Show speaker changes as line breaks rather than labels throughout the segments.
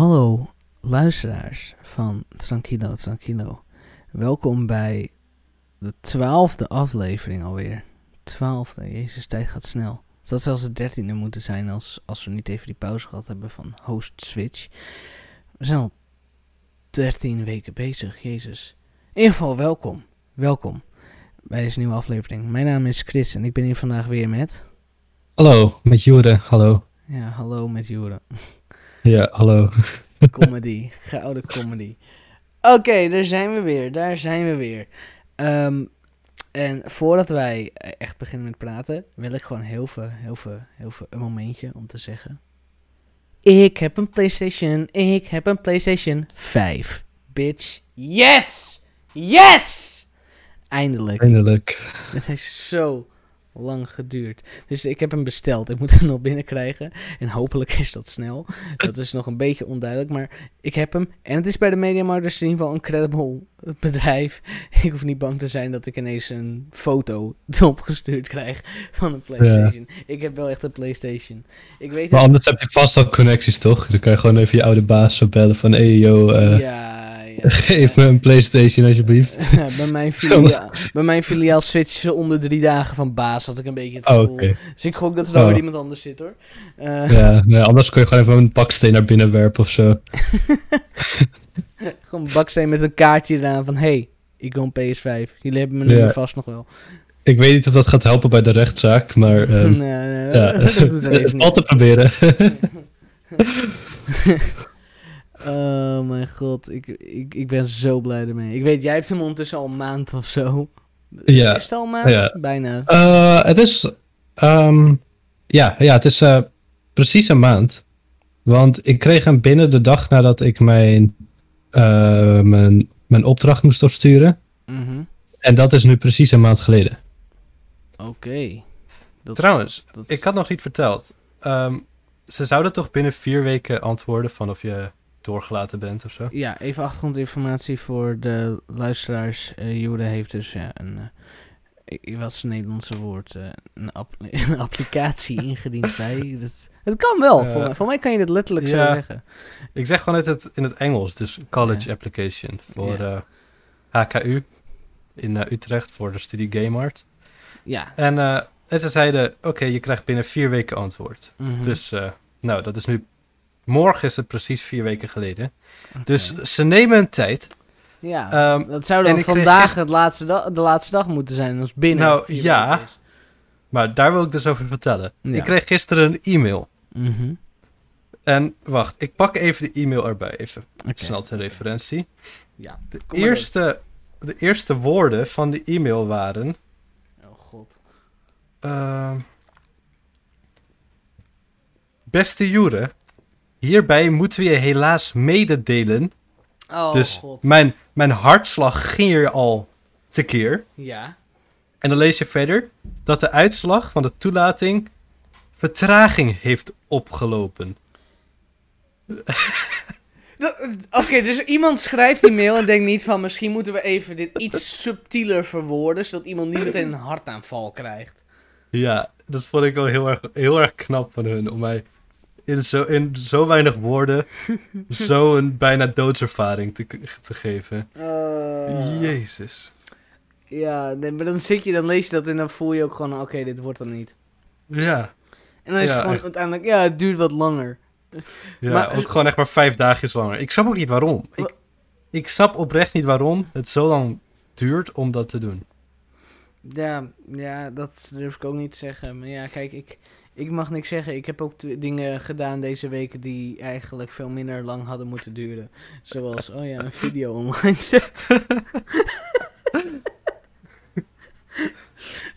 Hallo luisteraars van Tranquilo Tranquilo. Welkom bij de twaalfde aflevering alweer. Twaalfde, jezus, tijd gaat snel. Het had zelfs de dertiende moeten zijn als, als we niet even die pauze gehad hebben van host Switch. We zijn al dertien weken bezig, jezus. In ieder geval, welkom. Welkom bij deze nieuwe aflevering. Mijn naam is Chris en ik ben hier vandaag weer met...
Hallo, met Jure, hallo.
Ja, hallo met Jure.
Ja, hallo.
Comedy, gouden comedy. Oké, daar zijn we weer, daar zijn we weer. Ehm, en voordat wij echt beginnen met praten, wil ik gewoon heel veel, heel veel, heel veel een momentje om te zeggen. Ik heb een PlayStation, ik heb een PlayStation 5. Bitch, yes! Yes! Eindelijk.
Eindelijk.
Het heeft zo lang geduurd. Dus ik heb hem besteld. Ik moet hem nog binnenkrijgen. En hopelijk is dat snel. Dat is nog een beetje onduidelijk. Maar ik heb hem. En het is bij de Mediamarkt dus in ieder geval een credible bedrijf. Ik hoef niet bang te zijn dat ik ineens een foto opgestuurd krijg van een PlayStation. Ik heb wel echt een PlayStation. Ik weet
maar anders heb je vast al connecties, toch? Dan kan je gewoon even je oude baas zo bellen van... Hey, yo, uh...
ja,
Geef me een PlayStation alsjeblieft.
bij, mijn filiaal, bij mijn filiaal switchen ze onder drie dagen van baas, had ik een beetje het
Oh,
gevoel.
oké.
Dus ik gok dat er dan
Oh.
weer iemand anders zit hoor. Eh,
Ja, nee, anders kun je gewoon even een baksteen naar binnen werpen of zo.
Gewoon een baksteen met een kaartje eraan van... Hey, ik wil een PS5. Jullie hebben me
Ja.
vast nog wel.
Ik weet niet of dat gaat helpen bij de rechtszaak, maar... ehm,
nee, nee,
ja,
dat even
te proberen.
Oh mijn god, ik, ik, ik ben zo blij ermee. Ik weet, jij hebt hem ondertussen al een maand of zo.
Ja.
Is het al een maand?
Ja.
Bijna.
Eh, het is... ehm, ja, ja, het is eh, precies een maand. Want ik kreeg hem binnen de dag nadat ik mijn, eh, mijn, mijn opdracht moest opsturen.
Mhm.
En dat is nu precies een maand geleden.
Oké.
Trouwens,
dat-
ik had nog niet verteld. Ehm, ze zouden toch binnen vier weken antwoorden van of je doorgelaten bent of zo?
Ja, even achtergrondinformatie voor de luisteraars. Eh Jode heeft dus ja, een... eh, ik- wat is het Nederlandse woord? Eh, een, app- een applicatie ingediend bij. Dat, het kan wel.
Eh,
voor, mij, voor mij kan je dit letterlijk zo zeggen.
Ik zeg gewoon het, het in het Engels, dus college
Ja.
application voor
Ja.
eh, HKU in eh, Utrecht voor de studie Game Art.
Ja.
En, eh, en ze zeiden, oké, je krijgt binnen vier weken antwoord.
mhm.
Dus, eh, nou, dat is nu... Morgen is het precies vier weken geleden. Dus ze nemen een tijd.
Ja,
Ehm,
dat zou dan vandaag het laatste de laatste dag moeten zijn. als binnen.
Nou, ja. maar daar wil ik dus over vertellen.
Ja.
Ik kreeg gisteren een e-mail.
Mhm.
En wacht, ik pak even de e-mail erbij, even snel ter referentie.
Ja.
De eerste, de eerste woorden van de e-mail waren...
Oh god.
ehm, Beste Jure, hierbij moeten we je helaas mededelen.
Oh
dus
god.
mijn, mijn hartslag ging hier al tekeer.
Ja.
En dan lees je verder dat de uitslag van de toelating vertraging heeft opgelopen.
Oké, dus iemand schrijft die mail en denkt niet van... misschien moeten we even dit iets subtieler verwoorden... zodat iemand niet meteen een hartaanval krijgt.
Ja, dat vond ik wel heel erg, heel erg knap van hun. Om mij in zo, in zo weinig woorden zo'n bijna doodservaring te, te geven.
Eh,
Jezus.
Ja, nee, maar dan zit je, dan lees je dat en dan voel je ook gewoon... oké, dit wordt dan niet.
Ja,
En dan is
Ja,
het gewoon
echt.
uiteindelijk... ja, het duurt wat langer.
ja
Maar-
ook gewoon echt maar vijf dagjes langer. Ik snap ook niet waarom. Ik, ik snap oprecht niet waarom het zo lang duurt om dat te doen.
Ja, ja, dat durf ik ook niet te zeggen. Maar ja, kijk, ik, ik mag niks zeggen. Ik heb ook dingen gedaan deze weken die eigenlijk veel minder lang hadden moeten duren. Zoals, oh ja, een video online zetten.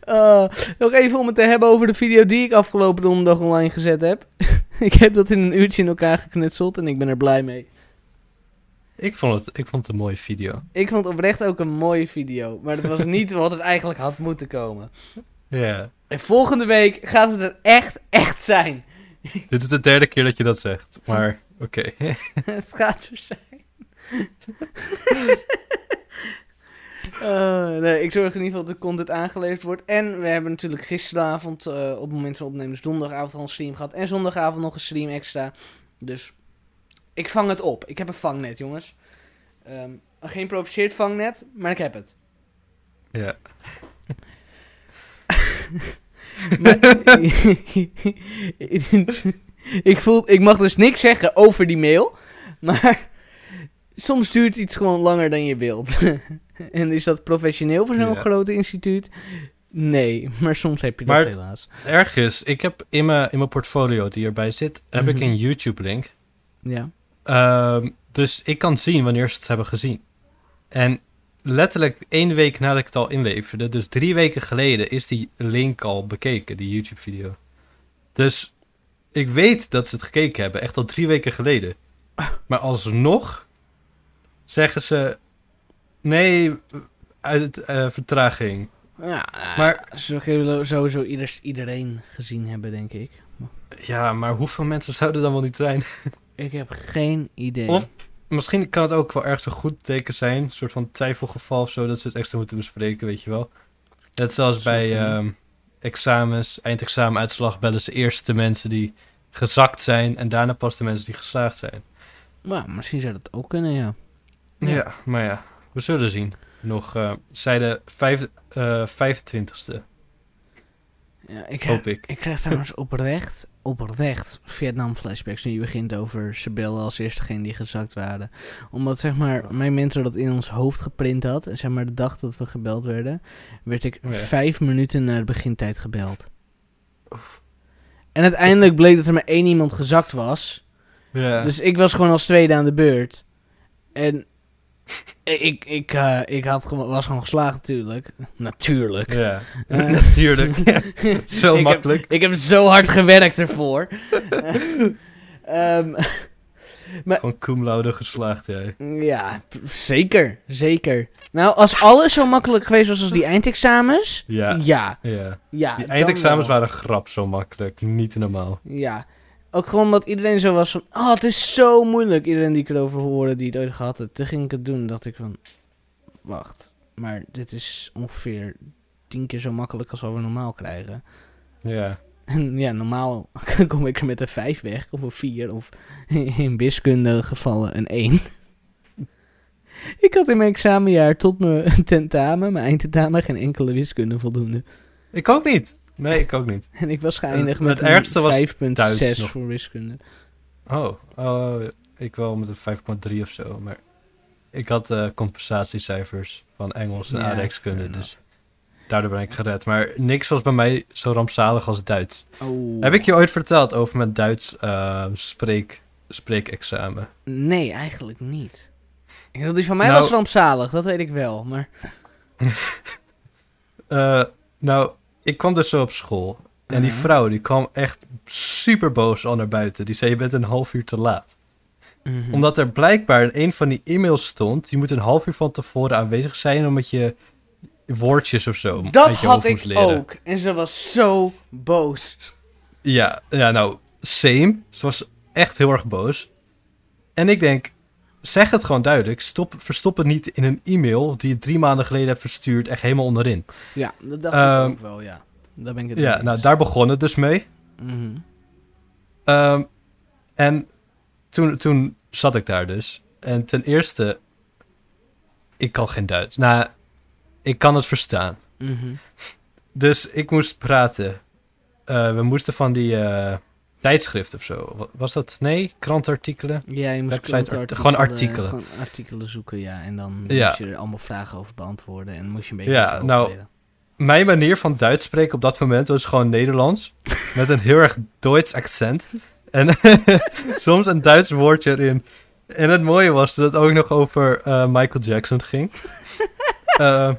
Eh, nog even om het te hebben over de video die ik afgelopen donderdag online gezet heb. ik heb dat in een uurtje in elkaar geknutseld en ik ben er blij mee.
Ik vond het, ik vond het een mooie video.
Ik vond oprecht ook een mooie video, maar het was niet wat het eigenlijk had moeten komen.
Ja.
En volgende week gaat het er echt, echt zijn.
Dit is de derde keer dat je dat zegt. Maar oké.
het gaat er zijn. Eh, nee, ik zorg in ieder geval dat de content aangeleverd wordt. En we hebben natuurlijk gisteravond, eh, op het moment van opnemen, dus donderdagavond al een stream gehad. En zondagavond nog een stream extra. Dus Ik vang het op. Ik heb een vangnet, jongens. Ehm, een geïmproviseerd vangnet, maar ik heb het.
Ja.
Maar, ik, voel, ik mag dus niks zeggen over die mail. Maar soms duurt iets gewoon langer dan je wilt. en is dat professioneel voor zo'n
Ja.
groot instituut? Nee, maar soms heb je dat
Maar-
helaas.
Ergens, ik heb in mijn, in mijn portfolio die erbij zit, heb ik
Mhm.
een YouTube-link.
Ja.
Ehm, dus ik kan zien wanneer ze het hebben gezien. En letterlijk één week nadat ik het al inleverde, dus drie weken geleden, is die link al bekeken, die YouTube-video. Dus ik weet dat ze het gekeken hebben, echt al drie weken geleden. Maar alsnog zeggen ze: nee, uit eh, vertraging.
Ja,
Maar-
zullen sowieso iedereen gezien hebben, denk ik.
Ja, maar hoeveel mensen zouden dan wel niet zijn?
Ik heb geen idee.
Of- Misschien kan het ook wel ergens een goed teken zijn. Een soort van twijfelgeval of zo, dat ze het extra moeten bespreken, weet je wel. Net zoals bij ehm, examens, eindexamenuitslag bellen ze eerst de mensen die gezakt zijn en daarna pas de mensen die geslaagd zijn.
Maar misschien zou dat ook kunnen, ja.
Ja,
Ja.
maar ja, we zullen zien. Nog, eh zij de vijf, eh 25ste,
ja ik,
hoop ik.
ik krijg trouwens oprecht, oprecht Vietnam flashbacks nu je begint over ze bellen als eerste degene die gezakt waren. Omdat zeg maar mijn mentor dat in ons hoofd geprint had en zeg maar de dag dat we gebeld werden, werd ik
Oh
vijf minuten na de begintijd gebeld. En uiteindelijk bleek dat er maar één iemand gezakt was.
Ja,
Dus ik was gewoon als tweede aan de beurt. En ik, ik, eh, ik had gewoon, was gewoon geslaagd natuurlijk. Natuurlijk.
ja.
Eh,
natuurlijk. Zo
ik
makkelijk.
Heb, ik heb zo hard gewerkt ervoor. Ehm,
Gewoon cum laude geslaagd, jij.
ja, zeker. Zeker. Nou, als alles zo makkelijk geweest was als die eindexamens.
Ja.
Ja.
Ja.
ja
Die eindexamens waren grap zo makkelijk. Niet normaal.
Ja. Ook gewoon omdat iedereen zo was van... Oh, het is zo moeilijk. Iedereen die ik erover hoorde, die het ooit gehad had. Toen ging ik het doen, dacht ik van... Wacht, maar dit is ongeveer tien keer zo makkelijk als wat we normaal krijgen.
Ja.
En ja, normaal kom ik er met een 5 weg, of een 4, of in wiskunde gevallen een 1. ik had in mijn examenjaar tot mijn tentamen, mijn eindtentamen, geen enkele wiskunde voldoende.
Ik ook niet. Nee, ik ook niet.
En ik was geëindigd met
het ergste was
een
Duits
5,6
nog.
voor wiskunde.
Oh, oh, ik wel met een 5,3 of zo. Maar ik had eh, compensatiecijfers van Engels en
Ja,
aardrijkskunde. Dus daardoor ben ik gered. Maar niks was bij mij zo rampzalig als Duits.
Oh.
Heb ik je ooit verteld over mijn Duits eh, spreek, spreekexamen?
Nee, eigenlijk niet. Ik bedoel, die van mij
Nou-
was rampzalig, dat weet ik wel. Maar
Eh, nou, ik kwam dus zo op school. En die
Mhm.
vrouw die kwam echt super boos al naar buiten. Die zei, je bent een half uur te laat.
Mhm.
Omdat er blijkbaar in een van die e-mails stond... je moet een half uur van tevoren aanwezig zijn... omdat je woordjes of zo
dat
je
had ik
leren.
ook. En ze was zo boos.
Ja, ja, nou, same. Ze was echt heel erg boos. En ik denk, zeg het gewoon duidelijk. Stop, verstop het niet in een e-mail die je drie maanden geleden hebt verstuurd, echt helemaal onderin.
Ja, dat dacht
Ehm,
ik ook wel, ja. Daar ben ik het
Ja, nou, daar begon het dus mee.
Mhm.
Ehm, en toen, toen zat ik daar dus. En ten eerste, ik kan geen Duits. Nou, ik kan het verstaan.
Mhm.
Dus ik moest praten. Eh, we moesten van die eh tijdschrift of zo. Wa- Was dat? Nee, krantartikelen.
Ja, je moest
gewoon artikelen.
Gewoon artikelen zoeken, ja. En dan
Ja.
moest je er allemaal vragen over beantwoorden. En moest je een beetje
Ja, nou,
leren.
Mijn manier van Duits spreken op dat moment was gewoon Nederlands. met een heel erg Duits accent. En soms een Duits woordje erin. En het mooie was dat het ook nog over eh, Michael Jackson ging. Eh,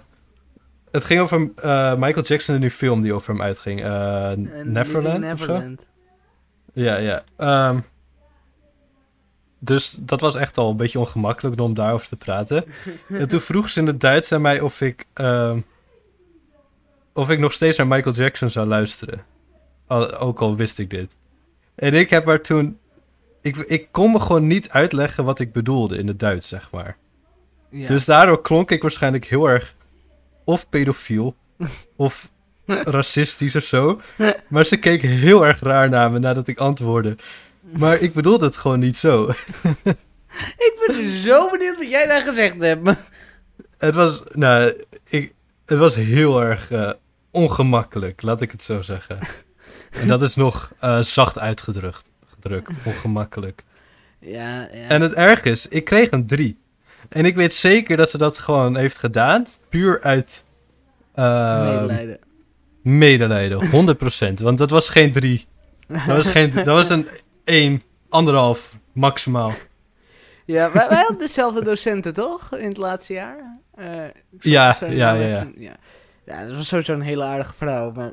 het ging over eh, Michael Jackson in die film die over hem uitging. eh, Neverland, of zo? Ja, ja. Ehm, dus dat was echt al een beetje ongemakkelijk om daarover te praten. en toen vroeg ze in het Duits aan mij of ik, ehm, of ik nog steeds naar Michael Jackson zou luisteren. Al, ook al wist ik dit. En ik heb haar toen... Ik, ik kon me gewoon niet uitleggen wat ik bedoelde in het Duits, zeg maar.
Ja.
Dus daardoor klonk ik waarschijnlijk heel erg of pedofiel of racistisch of zo. Maar ze keek heel erg raar naar me nadat ik antwoordde. Maar ik bedoel het gewoon niet zo.
Ik ben zo benieuwd wat jij daar gezegd hebt.
Het was, nou, ik, het was heel erg eh, ongemakkelijk, laat ik het zo zeggen. En dat is nog eh, zacht uitgedrukt, gedrukt, ongemakkelijk.
Ja, ja.
En het erg is, ik kreeg een 3. En ik weet zeker dat ze dat gewoon heeft gedaan, puur uit eh,
medelijden.
Medelijden, 100%. Want dat was geen 3. Dat was, geen, dat was een 1, anderhalf, maximaal.
Ja, wij, wij hadden dezelfde docenten, toch? In het laatste jaar? Eh,
Ja, ja,
naam
ja,
ja. Ja, dat was sowieso een hele aardige vrouw. Maar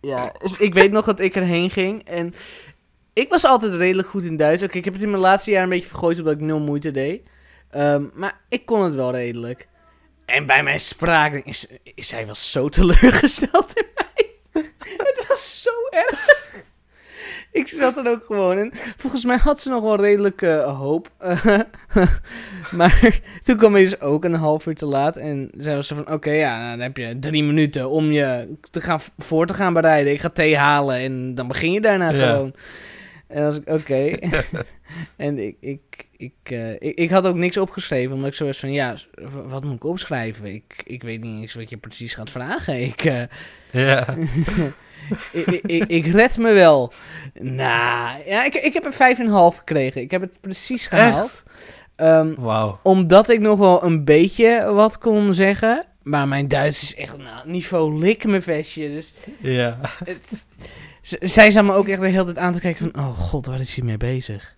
ja, dus ik weet nog dat ik erheen ging. En ik was altijd redelijk goed in Duits. Oké, ik heb het in mijn laatste jaar een beetje vergooid omdat ik nul moeite deed. Ehm, maar ik kon het wel redelijk. En bij mijn spraak is, is zij was zo teleurgesteld in mij. het was zo erg. Ik zat er ook gewoon in. Volgens mij had ze nog wel redelijk eh, hoop. maar toen kwam hij dus ook een half uur te laat. En was zo van, oké, ja, nou, dan heb je drie minuten om je te gaan, voor te gaan bereiden. Ik ga thee halen en dan begin je daarna
Ja.
gewoon. En was ik, oké. en ik, ik, ik, eh, ik, ik had ook niks opgeschreven, omdat ik zo was van, ja, wat moet ik opschrijven? Ik, ik weet niet eens wat je precies gaat vragen. Ik, eh,
Ja,
ik, ik, ik, red me wel. Nou, ja, ik, ik heb een vijf en een half gekregen. Ik heb het precies gehaald. Ehm,
wauw.
omdat ik nog wel een beetje wat kon zeggen. Maar mijn Duits is echt nou, niveau lik mijn vestje. Dus
Ja.
het, z- zij zat me ook echt de hele tijd aan te kijken van... Oh god, waar is hij mee bezig?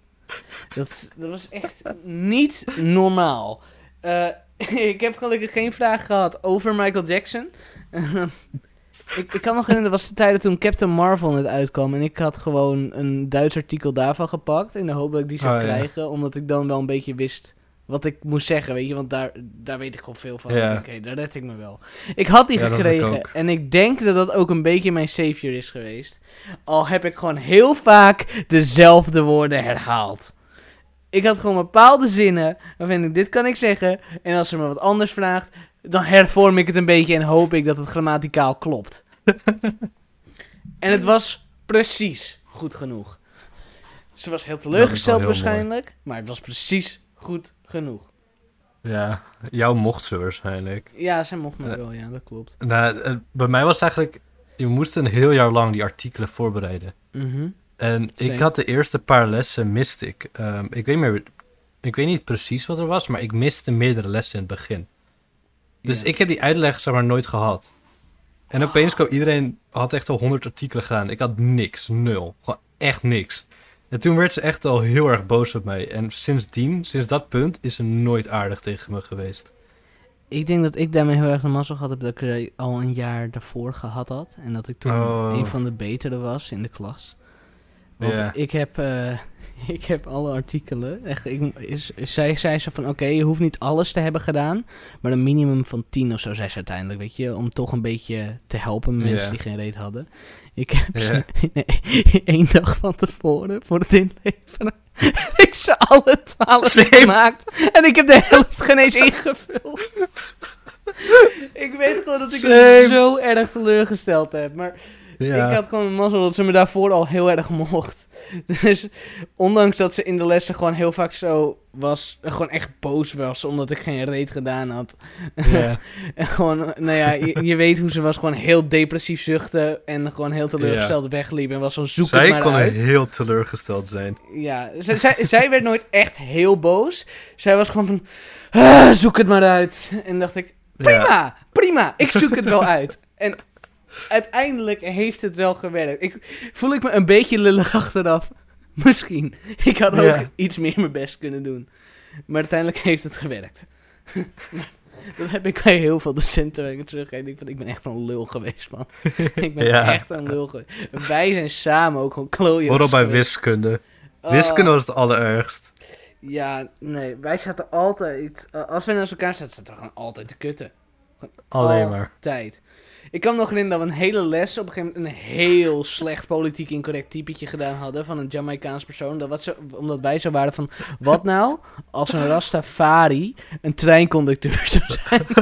Dat, dat was echt niet normaal. Eh, ik heb gelukkig geen vraag gehad over Michael Jackson. ik, ik kan nog herinneren, dat was de tijden toen Captain Marvel net uitkwam. En ik had gewoon een Duits artikel daarvan gepakt. In de hoop dat ik die zou
Oh, ja.
krijgen. Omdat ik dan wel een beetje wist wat ik moest zeggen, weet je. Want daar, daar weet ik gewoon veel van.
Ja.
Oké, daar red ik me wel. Ik had die
Ja, ik
gekregen. En ik denk dat dat ook een beetje mijn savior is geweest. Al heb ik gewoon heel vaak dezelfde woorden herhaald. Ik had gewoon bepaalde zinnen waarvan ik dit kan ik zeggen. En als ze me wat anders vraagt, dan hervorm ik het een beetje en hoop ik dat het grammaticaal klopt. en het was precies goed genoeg. Ze was heel teleurgesteld
heel
waarschijnlijk, maar het was precies goed genoeg.
Ja, jou mocht ze waarschijnlijk.
Ja, ze mocht me wel, ja, dat klopt.
Nou, eh, bij mij was het eigenlijk... Je moest een heel jaar lang die artikelen voorbereiden.
Mhm.
En
Same.
ik had de eerste paar lessen miste ik. Ehm, ik, weet meer, ik weet niet precies wat er was, maar ik miste meerdere lessen in het begin. Dus ik heb die uitleg zeg maar nooit gehad. En opeens kwam iedereen, had echt al honderd artikelen gedaan. Ik had niks, nul. Gewoon echt niks. En toen werd ze echt al heel erg boos op mij. En sindsdien, sinds dat punt, is ze nooit aardig tegen me geweest.
Ik denk dat ik daarmee heel erg de mazzel gehad heb dat ik er al een jaar daarvoor gehad had. En dat ik toen
Oh.
een van de betere was in de klas. Want ik, heb, eh, ik heb alle artikelen. Echt, ik, is, zij zei ze van oké, je hoeft niet alles te hebben gedaan. Maar een minimum van 10 of zo zei ze uiteindelijk, weet je. Om toch een beetje te helpen mensen die geen reet hadden. Ik heb
Ja.
ze nee, één dag van tevoren voor het inleveren. heb ik ze alle twaalf gemaakt. En ik heb de helft geen eens ingevuld. ik weet gewoon dat ik
Same.
het zo erg teleurgesteld heb. Maar
Ja.
ik had gewoon een mazzel dat ze me daarvoor al heel erg mocht. Dus ondanks dat ze in de lessen gewoon heel vaak zo was, gewoon echt boos was omdat ik geen reet gedaan had.
Ja.
En gewoon, nou ja, je, je weet hoe ze was, gewoon heel depressief zuchten en gewoon heel teleurgesteld wegliep en was zo zoek het
Zij
maar
kon
uit.
heel teleurgesteld zijn.
Ja, zij, zij, zij werd nooit echt heel boos. Zij was gewoon van, "Ah, zoek het maar uit. En dacht ik, prima, prima, ik zoek het wel uit. En uiteindelijk heeft het wel gewerkt. Ik, voel ik me een beetje lullig achteraf? Misschien. Ik had ook
Ja.
iets meer mijn best kunnen doen. Maar uiteindelijk heeft het gewerkt. Dat heb ik bij heel veel docenten waar ik terug Ik denk van, ik ben echt een lul geweest, man. ik ben
Ja.
echt een lul geweest. Wij zijn samen ook gewoon klooien.
Vooral bij wiskunde. Wiskunde was het allerergst.
Ja, nee, wij zaten altijd... eh, als we naast elkaar zaten, zaten we gewoon altijd te kutten.
Alleen maar.
Tijd. Ik kan me nog herinneren dat we een hele les op een gegeven moment een heel slecht politiek incorrect typetje gedaan hadden van een Jamaicaans persoon. Dat was zo, omdat wij zo waren van, wat nou als een Rastafari een treinconducteur zou zijn?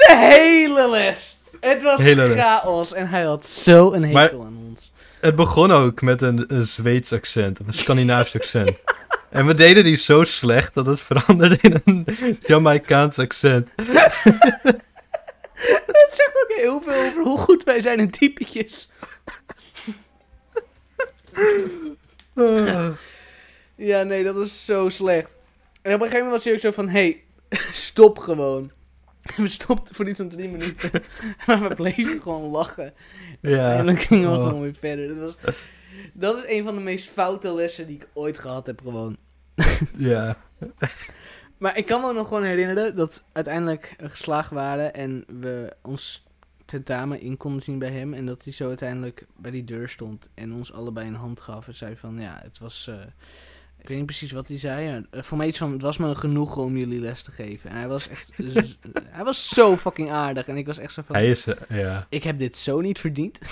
De hele les! Het was
Hele les.
chaos en hij had zo een hekel
Maar-
aan ons.
Het begon ook met een, een Zweeds accent, of een Scandinavisch accent. En we deden die zo slecht dat het veranderde in een Jamaicaans accent.
Dat zegt ook heel veel over hoe goed wij zijn in typetjes. Ja, nee, dat was zo slecht. En op een gegeven moment was hij ook zo van, hey, stop gewoon. We stopten voor iets van drie minuten. Maar we bleven gewoon lachen.
Ja.
En dan gingen we
Oh.
gewoon weer verder. Dat, was, dat is een van de meest foute lessen die ik ooit gehad heb gewoon.
Ja.
Maar ik kan me nog gewoon herinneren dat we uiteindelijk geslaagd waren en we ons tentamen in konden zien bij hem. En dat hij zo uiteindelijk bij die deur stond en ons allebei een hand gaf en zei van ja, het was... eh, ik weet niet precies wat hij zei. eh, voor mij iets van, het was me genoeg om jullie les te geven. En hij was echt, hij was zo fucking aardig. En ik was echt zo van,
Hij is, eh, ja.
ik heb dit zo niet verdiend.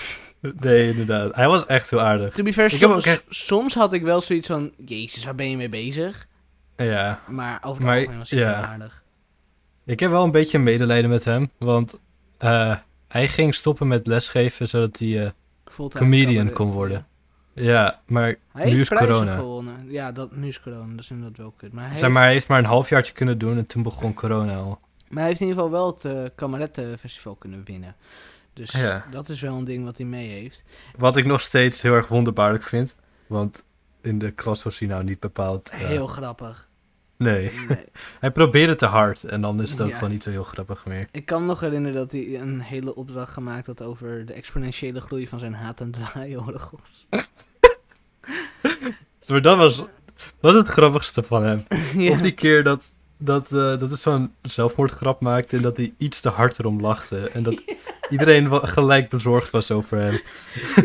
Nee, inderdaad. Hij was echt heel aardig.
To be fair,
echt-
soms had ik wel zoiets van, jezus, waar ben je mee bezig?
Ja.
Maar over het algemeen was hij
ja.
aardig.
Ik heb wel een beetje medelijden met hem, want eh, hij ging stoppen met lesgeven zodat hij eh, comedian kon worden. Ja, maar
Hij
nu
heeft
is corona.
gewonnen. Ja, dat, nu is corona, dat is inderdaad wel kut. Maar hij,
Zeg maar, hij heeft maar een halfjaartje kunnen doen en toen begon corona al.
maar hij heeft in ieder geval wel het uh, Kamerettenfestival kunnen winnen. Dus
Ja.
dat is wel een ding wat hij mee heeft.
Wat ik nog steeds heel erg wonderbaarlijk vind, want in de klas was hij nou niet bepaald... eh,
Heel grappig.
Nee,
Nee.
hij probeerde te hard en dan is het ook
Ja.
gewoon niet zo heel grappig meer.
Ik kan me nog herinneren dat hij een hele opdracht gemaakt had over de exponentiële groei van zijn haat- en draaiorgels.
Maar dat was, dat was het grappigste van hem.
ja.
Of die keer dat, dat, eh, dat hij zo'n zelfmoordgrap maakte en dat hij iets te hard erom lachte. En dat iedereen gelijk bezorgd was over hem.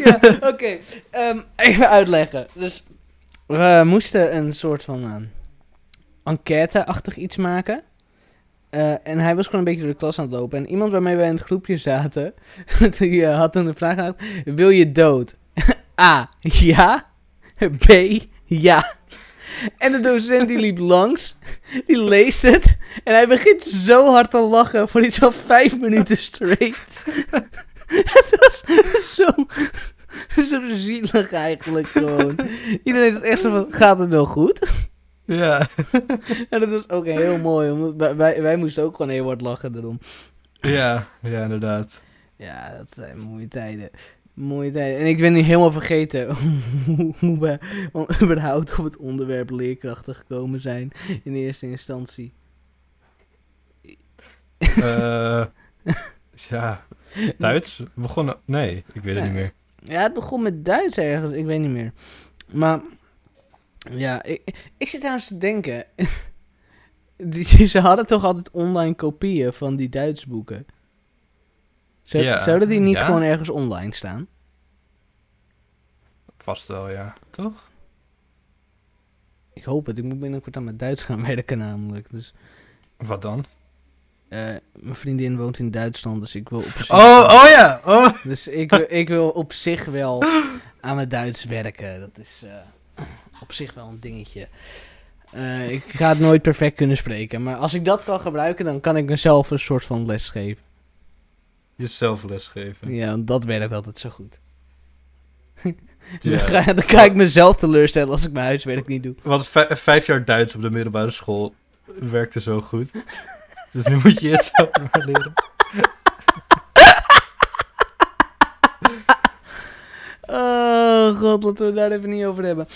ja, oké. Ehm, even uitleggen. Dus we moesten een soort van ehm, enquête-achtig iets maken. Eh, en hij was gewoon een beetje door de klas aan het lopen. En iemand waarmee wij in het groepje zaten, die eh, had toen de vraag gehad: Wil je dood? A. Ja. B. Ja. En de docent die liep langs, die leest het. En hij begint zo hard te lachen voor iets van vijf minuten straight. het was zo, zo zielig eigenlijk gewoon. Iedereen is echt zo van, gaat het wel goed?
Ja,
En dat was ook heel mooi, omdat wij- wij, moesten ook gewoon heel hard lachen erom.
ja, ja inderdaad.
Ja, dat zijn mooie tijden. Mooie tijden. En ik ben nu helemaal vergeten hoe, we überhaupt op het onderwerp leerkrachten gekomen zijn in eerste instantie.
Eh, ja, Duits? We begonnen... Nee, ik weet het
Ja.
niet meer.
Ja, het begon met Duits ergens, ik weet niet meer. Maar, ja, ik, ik zit trouwens te denken. Die, ze hadden toch altijd online kopieën van die Duits boeken? Zou,
Ja,
zouden die niet
ja.
gewoon ergens online staan?
Vast wel, ja. Toch?
Ik hoop het, ik moet binnenkort aan mijn Duits gaan werken namelijk. Dus,
Wat dan?
Eh, mijn vriendin woont in Duitsland, dus ik wil op zich...
Oh, oh ja! Oh.
Dus ik, wil- ik wil op zich wel aan mijn Duits werken. Dat is eh, op zich wel een dingetje. Eh, ik ga het nooit perfect kunnen spreken. Maar als ik dat kan gebruiken, dan kan ik mezelf een soort van les geven.
Jezelf lesgeven.
Ja, want dat werkt altijd zo goed.
Ja.
Dan, dan ga ik mezelf teleurstellen als ik mijn huiswerk niet doe.
Want vij- vijf jaar Duits op de middelbare school werkte zo goed. Dus nu moet je het zelf maar leren.
Oh god, laten we daar even niet over hebben.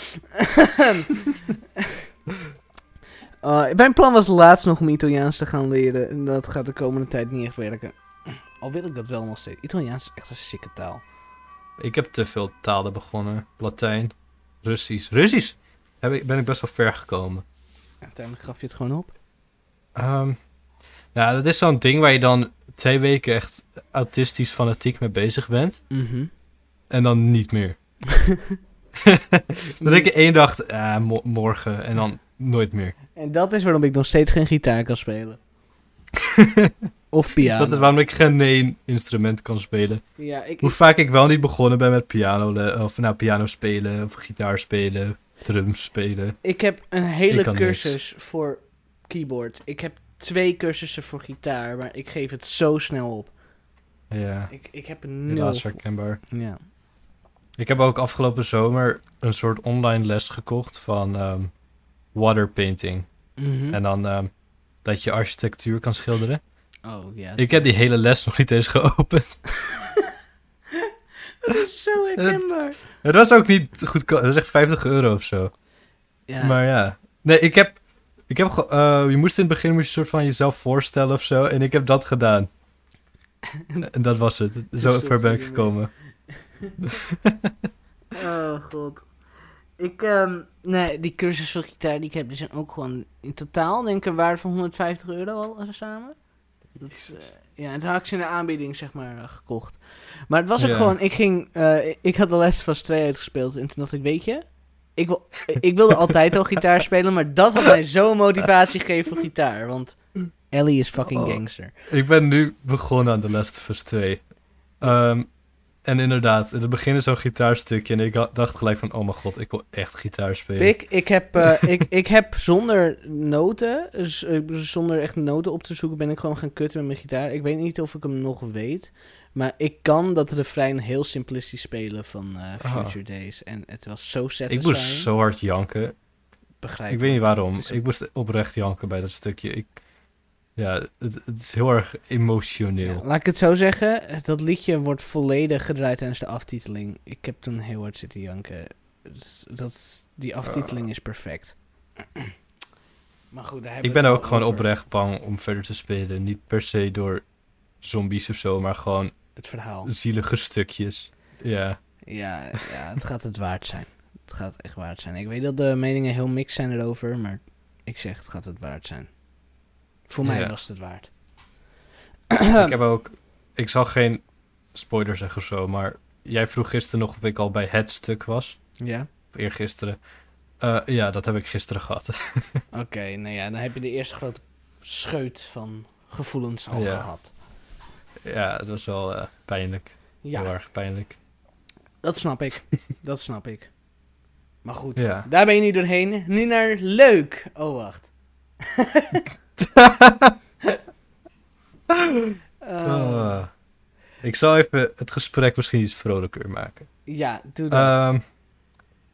Uh, mijn plan was laatst nog om Italiaans te gaan leren. En dat gaat de komende tijd niet echt werken. Al wil ik dat wel nog steeds. Italiaans is echt een sikke taal.
Ik heb te veel talen begonnen. Latijn, Russisch. Russisch heb ik, ben ik best wel ver gekomen.
Uiteindelijk gaf je het gewoon op.
Ehm ja, dat is zo'n ding waar je dan twee weken echt autistisch fanatiek mee bezig bent.
Mhm.
En dan niet meer. denk je één dag, mo- morgen. En dan nooit meer.
En dat is waarom ik nog steeds geen gitaar kan spelen. of piano.
Dat is waarom ik geen één instrument kan spelen.
Ja, ik,
Hoe vaak ik wel niet begonnen ben met piano, of nou, piano spelen, of gitaar spelen, drums spelen.
ik heb een hele
Ik
cursus voor keyboard. Ik heb twee cursussen voor gitaar, maar ik geef het zo snel op.
Ja,
Ik, ik heb een nul.
helaas herkenbaar.
Ja.
Ik heb ook afgelopen zomer een soort online les gekocht van ehm waterpainting.
Mhm.
En dan ehm, dat je architectuur kan schilderen.
Oh ja.
Ik heb die hele les nog niet eens geopend.
Dat is zo herkenbaar.
Het was ook niet goedkoop. Het was echt 50 euro of zo.
Ja.
Maar ja. Nee, ik heb... Ik heb eh, je moest in het begin moest je soort van jezelf voorstellen of zo. En ik heb dat gedaan. en dat was het. Zo ver ben ik
van
gekomen.
Oh god. Ik, ehm, nee, die cursus voor gitaar die ik heb, die zijn ook gewoon in totaal, denk ik, een waarde van 150 euro al eh, samen. Dat is, eh, ja, en toen had ik ze in de aanbieding, zeg maar, gekocht. Maar het was ook
Ja.
gewoon, ik ging, ik had de Les van 2 uitgespeeld en toen dacht ik, weet je, ik, wil, ik wilde altijd al gitaar spelen, maar dat had mij zo'n motivatie gegeven voor gitaar, want Ellie is fucking
Oh.
gangster.
Ik ben nu begonnen aan The Last of Us 2. Ehm, en inderdaad, in het begin is zo'n gitaarstukje. En ik dacht gelijk van, oh mijn god, ik wil echt gitaar spelen.
Pik, ik heb, eh, ik, ik heb zonder noten, dus, eh, zonder echt noten op te zoeken, ben ik gewoon gaan kutten met mijn gitaar. Ik weet niet of ik hem nog weet, maar ik kan dat refrein heel simplistisch spelen van eh,
Ah.
Future Days. En het was zo
ik
satisfying.
moest zo hard janken.
Begrijp
Ik weet niet waarom.
Een-
Ik moest oprecht janken bij dat stukje. Ik, ja, het, het is heel erg emotioneel.
Ja, laat ik het zo zeggen, dat liedje wordt volledig gedraaid tijdens de aftiteling. Ik heb toen heel hard zitten janken. Dus Dat, die aftiteling is perfect. Maar goed, daar
ik ben ook gewoon
over.
oprecht bang om verder te spelen. Niet per se door zombies of zo, maar gewoon
Het verhaal.
zielige stukjes. Ja,
Ja, ja, het gaat het waard zijn. Het gaat echt waard zijn. Ik weet dat de meningen heel mixed zijn erover, maar ik zeg het gaat het waard zijn. Voor mij
Ja.
was het waard.
ik heb ook... Ik zal geen spoiler zeggen of zo, maar jij vroeg gisteren nog of ik al bij het stuk was.
Ja?
Of eergisteren. Eh ja, dat heb ik gisteren gehad.
Oké, nou ja, dan heb je de eerste grote scheut van gevoelens al
Ja.
gehad.
ja, dat was wel eh, pijnlijk. Heel
Ja,
erg pijnlijk.
dat snap ik. dat snap ik. Maar goed,
Ja.
daar ben je niet doorheen. Nu naar leuk. Oh, wacht. Eh,
Ah. ik zal even het gesprek misschien iets vrolijker maken.
Ja, doe dat.
Ehm,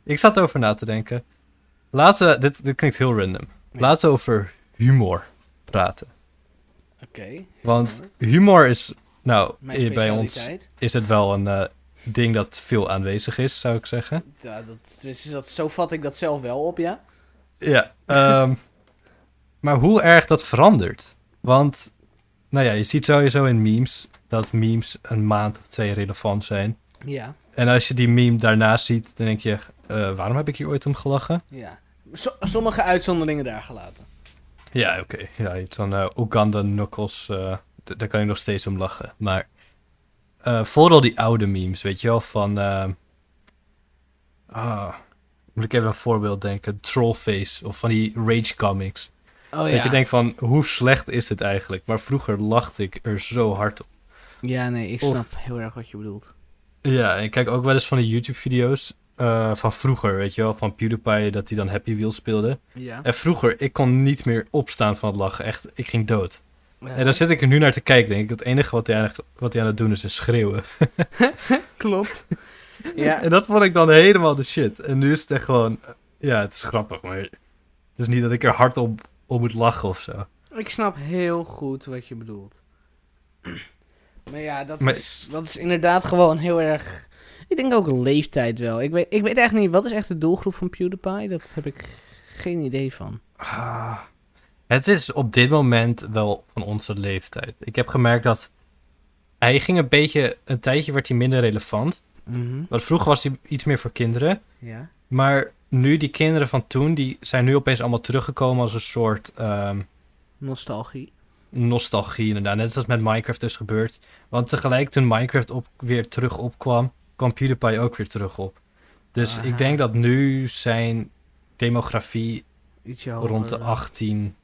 ik zat over na te denken. Laten we, dit, dit klinkt heel random. Laten we over humor praten.
Oké.
Want humor is, nou, eh, bij ons is het wel een eh, ding dat veel aanwezig is, zou ik zeggen.
Ja, dat, dus dat, zo vat ik dat zelf wel op, ja.
Ja. ehm, maar hoe erg dat verandert. Want, nou ja, je ziet sowieso in memes dat memes een maand of twee relevant zijn.
Ja,
En als je die meme daarna ziet, dan denk je, eh, waarom heb ik hier ooit om gelachen?
ja. So- sommige uitzonderingen daar gelaten.
Ja, oké. Ja, iets van eh Uganda Knuckles, eh, daar kan ik nog steeds om lachen. Maar vooral die oude memes, weet je wel, van... ah, moet ik even een voorbeeld denken. Trollface of van die Rage comics.
Oh ja.
Dat je denkt van, hoe slecht is dit eigenlijk? Maar vroeger lachte ik er zo hard op.
Ja, nee, ik
Of-
snap heel erg wat je bedoelt.
Ja, ik kijk ook wel eens van die YouTube-video's eh, van vroeger, weet je wel, van PewDiePie, dat hij dan Happy Wheel speelde.
Ja.
En vroeger, ik kon niet meer opstaan van het lachen. Echt, ik ging dood. En dan zit ik er nu naar te kijken, denk ik. Het enige wat hij, eigenlijk- wat hij aan het doen is, is schreeuwen.
Klopt. ja,
En dat vond ik dan helemaal de shit. En nu is het echt gewoon, ja, het is grappig, maar het is niet dat ik er hard op, op moet lachen of zo.
ik snap heel goed wat je bedoelt. Maar ja, dat,
Maar-
Is, dat is inderdaad gewoon heel erg... Ik denk ook leeftijd wel. Ik weet, ik weet echt niet, wat is echt de doelgroep van PewDiePie? Dat heb ik geen idee van.
Ah, het is op dit moment wel van onze leeftijd. Ik heb gemerkt dat hij ging een beetje, een tijdje werd hij minder relevant.
Mhm.
Want vroeger was hij iets meer voor kinderen.
Ja.
Maar nu, die kinderen van toen, die zijn nu opeens allemaal teruggekomen als een soort ehm,
Nostalgie.
nostalgie inderdaad. Net zoals met Minecraft is gebeurd. Want tegelijk toen Minecraft op, weer terug opkwam, kwam PewDiePie ook weer terug op. Dus
Aha.
ik denk dat nu zijn demografie
hoger.
rond de
dan-
18...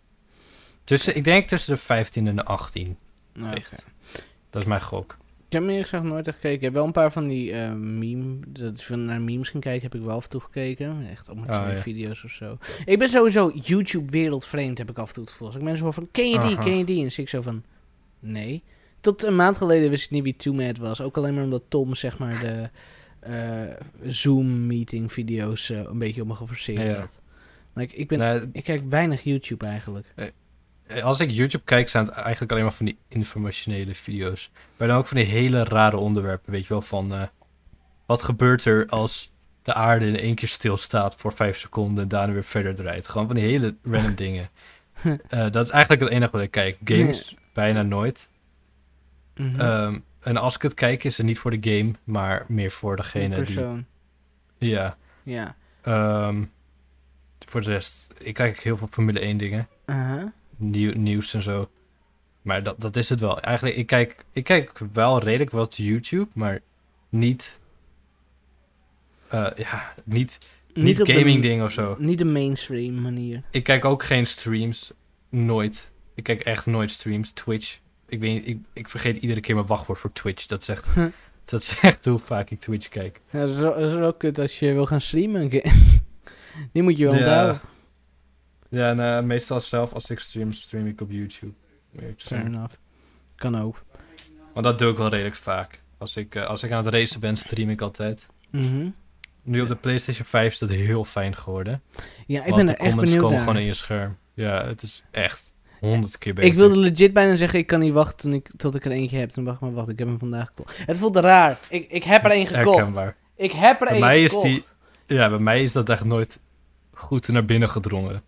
Tussen, ik denk tussen de 15 en de 18
Nou,
ligt. Dat is mijn gok.
Ik heb me eerlijk gezegd nooit echt gekeken. Ik heb wel een paar van die eh, meme... Dat ik naar memes ging kijken, heb ik wel af en toe gekeken. Echt op
Oh, ja.
video's of zo. Ik ben sowieso YouTube wereldvreemd, heb ik af en toe het gevoel. Als ik mensen hoor van, ken je die,
Aha.
ken je die? En zie ik zo van, nee. Tot een maand geleden wist ik niet wie Too Mad was. Ook alleen maar omdat Tom, zeg maar, de eh, Zoom-meeting video's eh, een beetje op me geforceerd
Ja.
had. Like, ik, ben,
Nee,
ik kijk weinig YouTube eigenlijk.
Als ik YouTube kijk, zijn het eigenlijk alleen maar van die informationele video's. Maar dan ook van die hele rare onderwerpen, weet je wel, van... eh, wat gebeurt er als de aarde in één keer stilstaat voor vijf seconden en daarna weer verder draait? Gewoon van die hele random dingen. Eh, dat is eigenlijk het enige wat ik kijk. Games, bijna nooit.
Mhm.
Ehm, en als ik het kijk, is het niet voor de game, maar meer voor
Die
degene die...
persoon.
Ja.
Ja.
Ehm, voor de rest, ik kijk heel veel Formule 1 dingen.
Uh-huh.
Nieuw, nieuws en zo. Maar dat, dat is het wel. Eigenlijk, ik kijk, ik kijk wel redelijk wat YouTube, maar niet... eh, ja, niet, niet,
de-
gaming dingen of zo.
Niet de mainstream manier.
Ik kijk ook geen streams. Nooit. Ik kijk echt nooit streams. Twitch. Ik, weet, ik, ik vergeet iedere keer mijn wachtwoord voor Twitch. Dat zegt, dat zegt hoe vaak ik Twitch kijk.
Ja, dat, is wel kut als je wil gaan streamen. Die moet je wel
Ja.
onthouden.
Ja, en eh, meestal zelf als ik stream, stream ik op YouTube.
Fair enough. Kan ook.
Want dat doe ik wel redelijk vaak. Als ik, eh, als ik aan het racen ben, stream ik altijd.
Mhm.
Nu op de PlayStation 5 is dat heel fijn geworden.
Ja, ik ben
de
er echt
comments
benieuwd
komen
naar.
gewoon in je scherm. Ja, het is echt honderd keer beter.
Ik wilde legit bijna zeggen, ik kan niet wachten toen ik, tot ik er eentje heb. Toen wacht maar, wacht, ik heb hem vandaag gekocht. Het voelt raar. Ik, ik heb er één gekocht.
Herkenbaar.
Ik heb er
Bij
één
mij is
gekocht.
die- Ja, bij mij is dat echt nooit goed naar binnen gedrongen.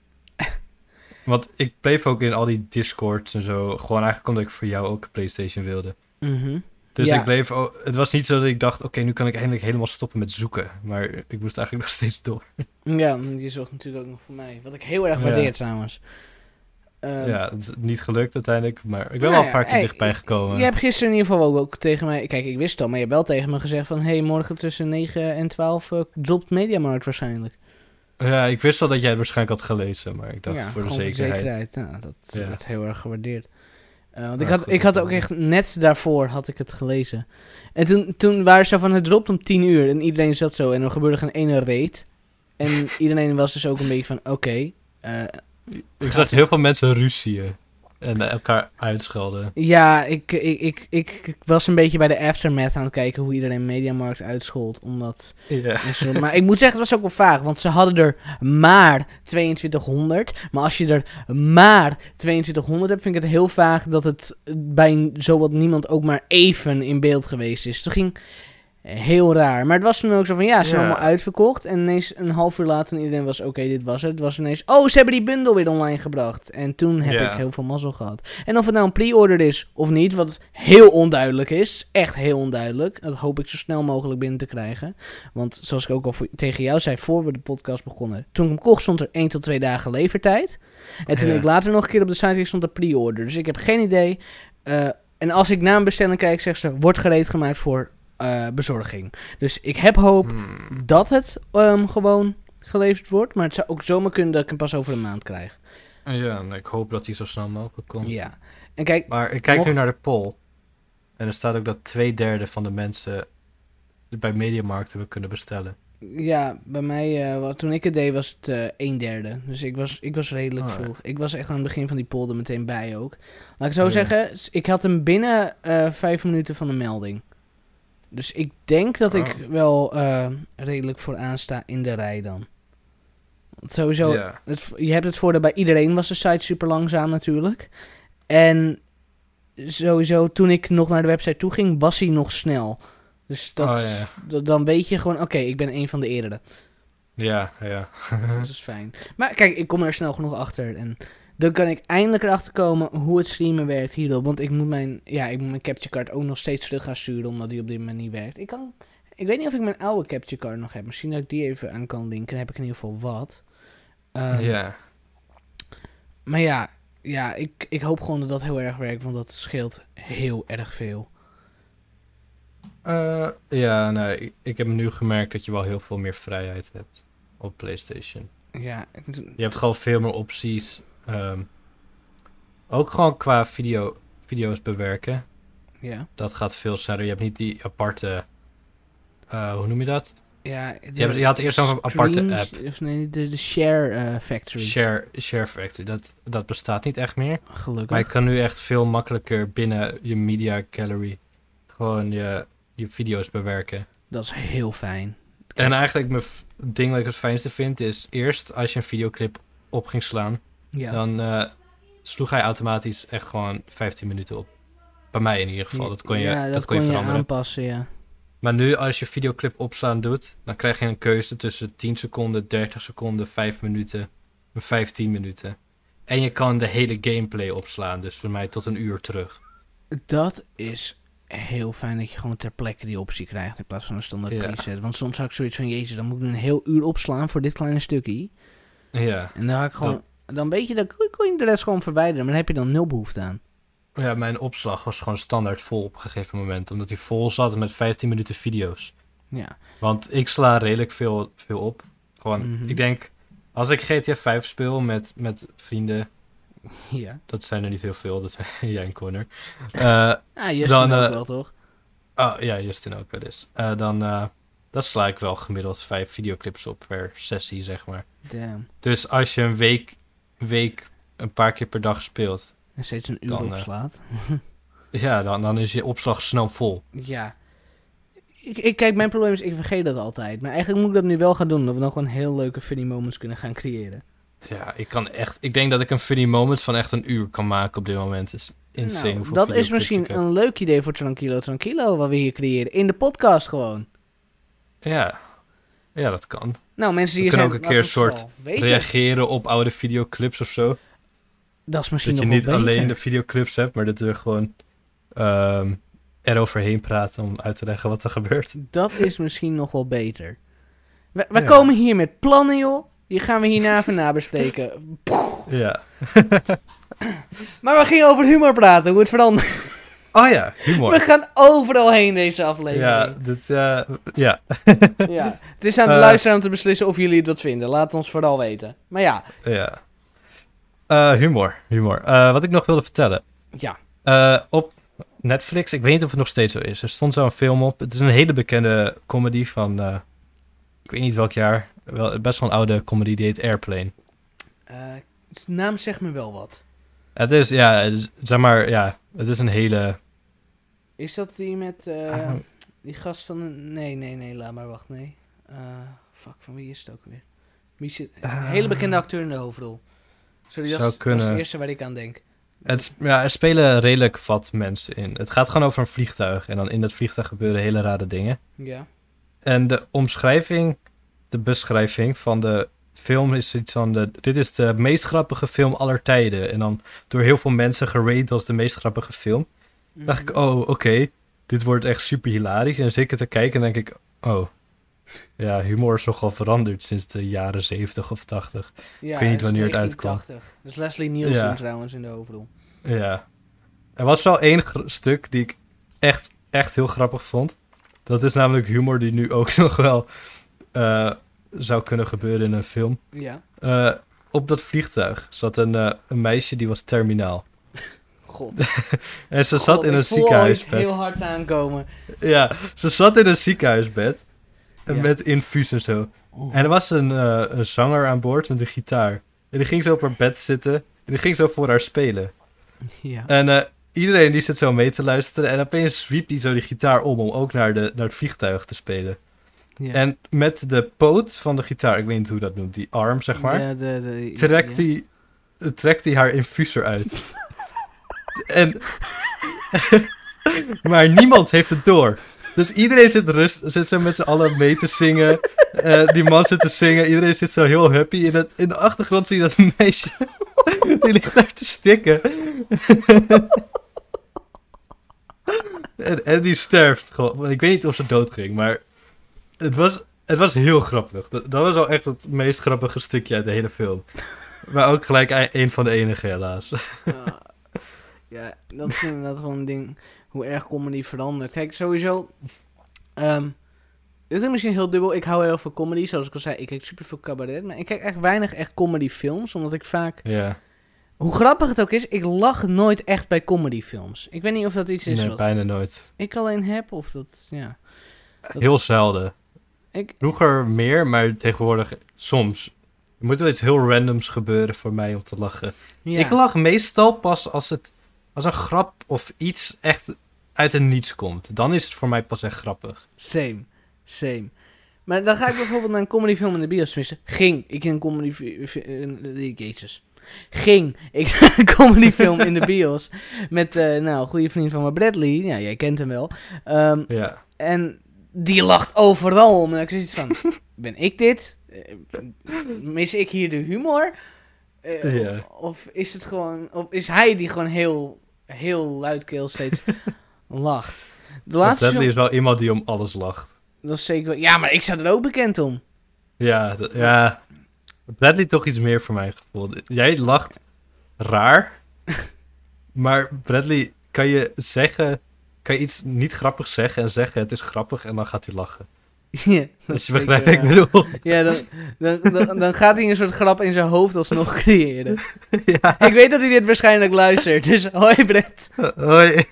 Want ik bleef ook in al die discords en zo. Gewoon eigenlijk omdat ik voor jou ook een PlayStation wilde.
Mhm.
Dus
Ja.
ik bleef... het was niet zo dat ik dacht, oké, nu kan ik eindelijk helemaal stoppen met zoeken. Maar ik moest eigenlijk nog steeds door.
Ja, die zocht natuurlijk ook nog voor mij. Wat ik heel erg
Ja.
waardeer trouwens. Ehm,
ja, het is niet gelukt uiteindelijk. Maar ik ben
Nou
wel
ja,
een paar keer
hey,
dichtbij gekomen.
Je hebt gisteren in ieder geval ook, ook tegen mij... Kijk, ik wist het al, maar je hebt wel tegen me gezegd van... hey, morgen tussen 9 en 12 eh, dropt Mediamarkt waarschijnlijk.
Ja, ik wist wel dat jij het waarschijnlijk had gelezen. Maar ik dacht
ja,
voor de
gewoon
zekerheid.
Nou, dat
Ja.
wordt heel erg gewaardeerd. Eh, want
Ja,
ik, had, ik had ook echt net daarvoor had ik het gelezen. En toen, toen waren ze van het dropt om 10 uur en iedereen zat zo en er gebeurde geen ene reet. En iedereen was dus ook een beetje van oké. eh,
Ik zag heel veel mensen ruzieën. En eh, elkaar uitschelden.
ja, ik, ik, ik, ik, was een beetje bij de aftermath aan het kijken hoe iedereen Mediamarkt uitschold. Omdat
Ja.
Maar ik moet zeggen, het was ook wel vaag. Want ze hadden er maar 2200. Maar als je er maar 2200 hebt, vind ik het heel vaag dat het bij zowat niemand ook maar even in beeld geweest is. Het ging heel raar. Maar het was toen ook zo van, ja, ze zijn
Ja.
allemaal uitverkocht. En ineens een half uur later, en iedereen was, oké, dit was het. Het was ineens, oh, ze hebben die bundel weer online gebracht. En toen heb
Ja.
ik heel veel mazzel gehad. En of het nou een pre-order is of niet, wat heel onduidelijk is. Echt heel onduidelijk. Dat hoop ik zo snel mogelijk binnen te krijgen. Want zoals ik ook al voor- tegen jou zei voor we de podcast begonnen. Toen ik hem kocht stond er 1 tot 2 dagen levertijd. En toen
Ja.
ik later nog een keer op de site keek stond er pre-order. Dus ik heb geen idee. Eh, en als ik naar een bestelling kijk, zegt ze wordt gereed gemaakt voor eh, bezorging. Dus ik heb hoop
Hmm.
dat het ehm, gewoon geleverd wordt. Maar het zou ook zomaar kunnen dat ik hem pas over een maand krijg.
Ja, ik hoop dat hij zo snel mogelijk komt.
Ja. En kijk,
Maar ik kijk
Mocht-
nu naar de poll. En er staat ook dat twee derde van de mensen bij Mediamarkt hebben kunnen bestellen.
Ja, bij mij, eh, wat- toen ik het deed, was het eh een derde. Dus ik was, ik was redelijk
Oh,
vroeg. Ik was echt aan het begin van die polder meteen bij ook. Laat ik zo
Oh,
zeggen, ik had hem binnen vijf minuten van de melding. Dus ik denk dat ik
Oh.
wel eh, redelijk vooraan sta in de rij dan. Want sowieso, het, je hebt het voordeel bij iedereen was de site super langzaam natuurlijk. En sowieso, toen ik nog naar de website toe ging, was hij nog snel. Dus dat,
Oh,
dat- dan weet je gewoon, oké, ik ben een van de eerdere.
Ja, ja.
Dat is fijn. Maar kijk, ik kom er snel genoeg achter. En dan kan ik eindelijk erachter komen hoe het streamen werkt hierop. Want ik moet mijn, ja, ik moet mijn capture card ook nog steeds terug gaan sturen, omdat die op dit moment niet werkt. Ik, kan, ik weet niet of ik mijn oude capture card nog heb. Misschien dat ik die even aan kan linken. Dan heb ik in ieder geval wat. Ehm,
ja.
Maar ja, ja ik, ik hoop gewoon dat dat heel erg werkt, want dat scheelt heel erg veel.
Eh, ja, nee, ik, ik heb nu gemerkt dat je wel heel veel meer vrijheid hebt op PlayStation.
Ja,
Je hebt gewoon veel meer opties. Ehm, ook gewoon qua video, video's bewerken.
ja.
Dat gaat veel sneller. Je hebt niet die aparte. eh, hoe noem je dat?
Ja,
Je hebt- je had eerst een aparte
streams- Of nee, de, de Share eh, Factory.
Share, share Factory. Dat, dat bestaat niet echt meer.
Gelukkig.
Maar je kan nu echt veel makkelijker binnen je media gallery gewoon je, je video's bewerken.
Dat is heel fijn.
En eigenlijk mijn ding wat ik het fijnste vind is... Eerst als je een videoclip op ging slaan...
Ja.
dan eh, sloeg hij automatisch echt gewoon 15 minuten op. Bij mij in ieder geval. Dat kon je,
ja,
dat kon je veranderen.
aanpassen, ja.
Maar nu als je videoclip opslaan doet... dan krijg je een keuze tussen 10 seconden, 30 seconden, 5 minuten... en 15 minuten. En je kan de hele gameplay opslaan. Dus voor mij tot een uur terug.
Dat is heel fijn dat je gewoon ter plekke die optie krijgt in plaats van een standaard
Ja.
preset. Want soms had ik zoiets van, jezus, dan moet ik nu een heel uur opslaan voor dit kleine stukje.
Ja.
En dan had ik gewoon, dan weet je, dan kun je de rest gewoon verwijderen, maar dan heb je dan nul behoefte aan.
Ja, mijn opslag was gewoon standaard vol op een gegeven moment. Omdat hij vol zat met 15 minuten video's.
Ja,
Want ik sla redelijk veel, veel op. Gewoon,
Mhm.
ik denk, als ik GTA 5 speel met, met vrienden,
ja.
dat zijn er niet heel veel, dat zijn jij en Connor. Eh
Ah, Justin
Dan,
ook
eh,
wel, toch?
oh, ja, Justin ook wel eens. Eh, dan, dan sla ik wel gemiddeld vijf videoclips op per sessie, zeg maar.
Damn.
Dus als je een week, week een paar keer per dag speelt,
En steeds een uur
Dan, eh,
opslaat.
ja, dan, dan is je opslag snel vol.
Ja. Ik, ik, kijk, mijn probleem is, ik vergeet dat altijd. Maar eigenlijk moet ik dat nu wel gaan doen, dat we dan gewoon heel leuke funny moments kunnen gaan creëren.
Ja, ik kan echt, ik denk dat ik een funny moment van echt een uur kan maken op dit moment. Is insane
Nou, dat is misschien een leuk idee voor Tranquilo Tranquilo, wat we hier creëren. In de podcast gewoon.
Ja. ja, dat kan.
Nou, mensen die hier
kunnen ook een keer een soort. Reageren op oude videoclips of zo.
Dat is misschien
dat je niet
beter.
alleen de videoclips hebt, maar dat we gewoon ehm eroverheen praten om uit te leggen wat er gebeurt.
Dat is misschien nog wel beter. We, we
Ja.
komen hier met plannen, joh. Die gaan we hierna even nabespreken.
Ja.
Maar we gingen over humor praten, hoe het verandert.
Oh ja,
We
humor.
gaan overal heen deze aflevering.
Ja, dit, eh, ja.
Ja, het is aan de
Eh.
luisteraar om te beslissen of jullie het wat vinden. Laat ons vooral weten. Maar ja,
ja. Eh, humor, humor. Wat ik nog wilde vertellen.
ja.
Op Netflix, ik weet niet of het nog steeds zo is. Er stond zo'n film op. Het is een hele bekende comedy van, ik weet niet welk jaar. Wel, best wel een oude comedy, die heet Airplane.
De naam zegt me wel wat.
Het is, ja, het is- zeg maar, ja, het is een hele...
Is dat die met eh,
Ah.
die gast van... Nee, nee, nee, laat maar, wacht, nee. Eh, fuck, van wie is het ook weer? Een
Ah.
hele bekende acteur in de hoofdrol. Sorry, dat
Zou
is, dat is
kunnen.
het eerste waar ik aan denk.
Het, ja, er spelen redelijk wat mensen in. Het gaat gewoon over een vliegtuig. En dan in dat vliegtuig gebeuren hele rare dingen.
Ja.
En de omschrijving, de beschrijving van de film is iets van... De, dit is de meest grappige film aller tijden. En dan door heel veel mensen gerate als de meest grappige film. dacht ik, oh, oké. dit wordt echt super hilarisch. En zeker te kijken en denk ik, oh... Ja, humor is nogal veranderd sinds de jaren 70 of 80.
ja,
ik weet niet wanneer het uitkwam.
1980. Dat is Leslie Nielsen
Ja.
trouwens in de hoofdrol.
Ja. Er was wel één stuk die ik echt, echt heel grappig vond. Dat is namelijk humor die nu ook nog wel eh, zou kunnen gebeuren in een film.
Ja.
Eh, op dat vliegtuig zat een, eh, een meisje die was terminaal.
God.
En ze zat in een ziekenhuisbed.
heel hard aankomen.
Ja, ze zat in een ziekenhuisbed. En
Ja.
Met infuus en zo.
Oh.
En er was een, eh, een zanger aan boord met een gitaar. En die ging zo op haar bed zitten. En die ging zo voor haar spelen.
Ja.
En eh, iedereen die zit zo mee te luisteren. En opeens zwiept hij zo die gitaar om. Om ook naar, de, naar het vliegtuig te spelen. En met de poot van de gitaar. Ik weet niet hoe dat noemt. Die arm, zeg maar.
Ja, de, de,
Trekt hij trekt hij haar infuser uit. en... maar niemand heeft het door. Dus iedereen zit, rust, zit zo met z'n allen mee te zingen. Eh, die man zit te zingen. Iedereen zit zo heel happy. In, het, in de achtergrond zie je dat meisje. die ligt daar te stikken. en, en die sterft gewoon. Ik weet niet of ze doodging, maar het was, het was heel grappig. Dat, dat was wel echt het meest grappige stukje uit de hele film. Maar ook gelijk e- een van de enige, helaas.
Ah, ja, dat is inderdaad wel een ding. Hoe erg comedy verandert. Kijk, sowieso. ehm dit is misschien heel dubbel. Ik hou heel veel comedy. Zoals ik al zei, ik kijk super veel cabaret. Maar ik kijk echt weinig echt comedyfilms. Omdat ik vaak.
Ja,
Hoe grappig het ook is, ik lach nooit echt bij comedyfilms. Ik weet niet of dat iets is
nee,
wat
bijna nooit.
ik alleen heb. Of dat. Ja.
Heel zelden.
Ik,
Vroeger meer, maar tegenwoordig soms. Er moet wel iets heel randoms gebeuren voor mij om te lachen.
ja.
Ik lach meestal pas als het als een grap of iets echt uit het niets komt. Dan is het voor mij pas echt grappig.
Same. Same. Maar dan ga ik bijvoorbeeld naar een comedyfilm in de bios. Tenminste, ging ik in een comedy... Jezus. Ging ik naar een comedyfilm in de bios. Met, eh, nou, een goede vriend van me, Bradley. Ja, jij kent hem wel. Ehm,
Ja.
en die lacht overal om. En ik zoiets van, ben ik dit? Eh, Mis ik hier de humor? Eh,
Ja.
Of is het gewoon... Of is hij die gewoon heel, heel luidkeel steeds lacht? De laatste film,
is wel iemand die om alles lacht.
dat is zeker wel... Ja, maar ik sta er ook bekend om.
Ja, dat- ja. Bradley toch iets meer voor mijn gevoel. Jij lacht raar. maar Bradley, kan je zeggen... Kan je iets niet grappig zeggen en zeggen het is grappig en dan gaat hij lachen.
ja, is
je begrijpt wat ik bedoel.
Ja, dan, dan, dan, dan gaat hij een soort grap in zijn hoofd alsnog creëren.
ja.
Ik weet dat hij dit waarschijnlijk luistert, dus hoi Brett.
Hoi.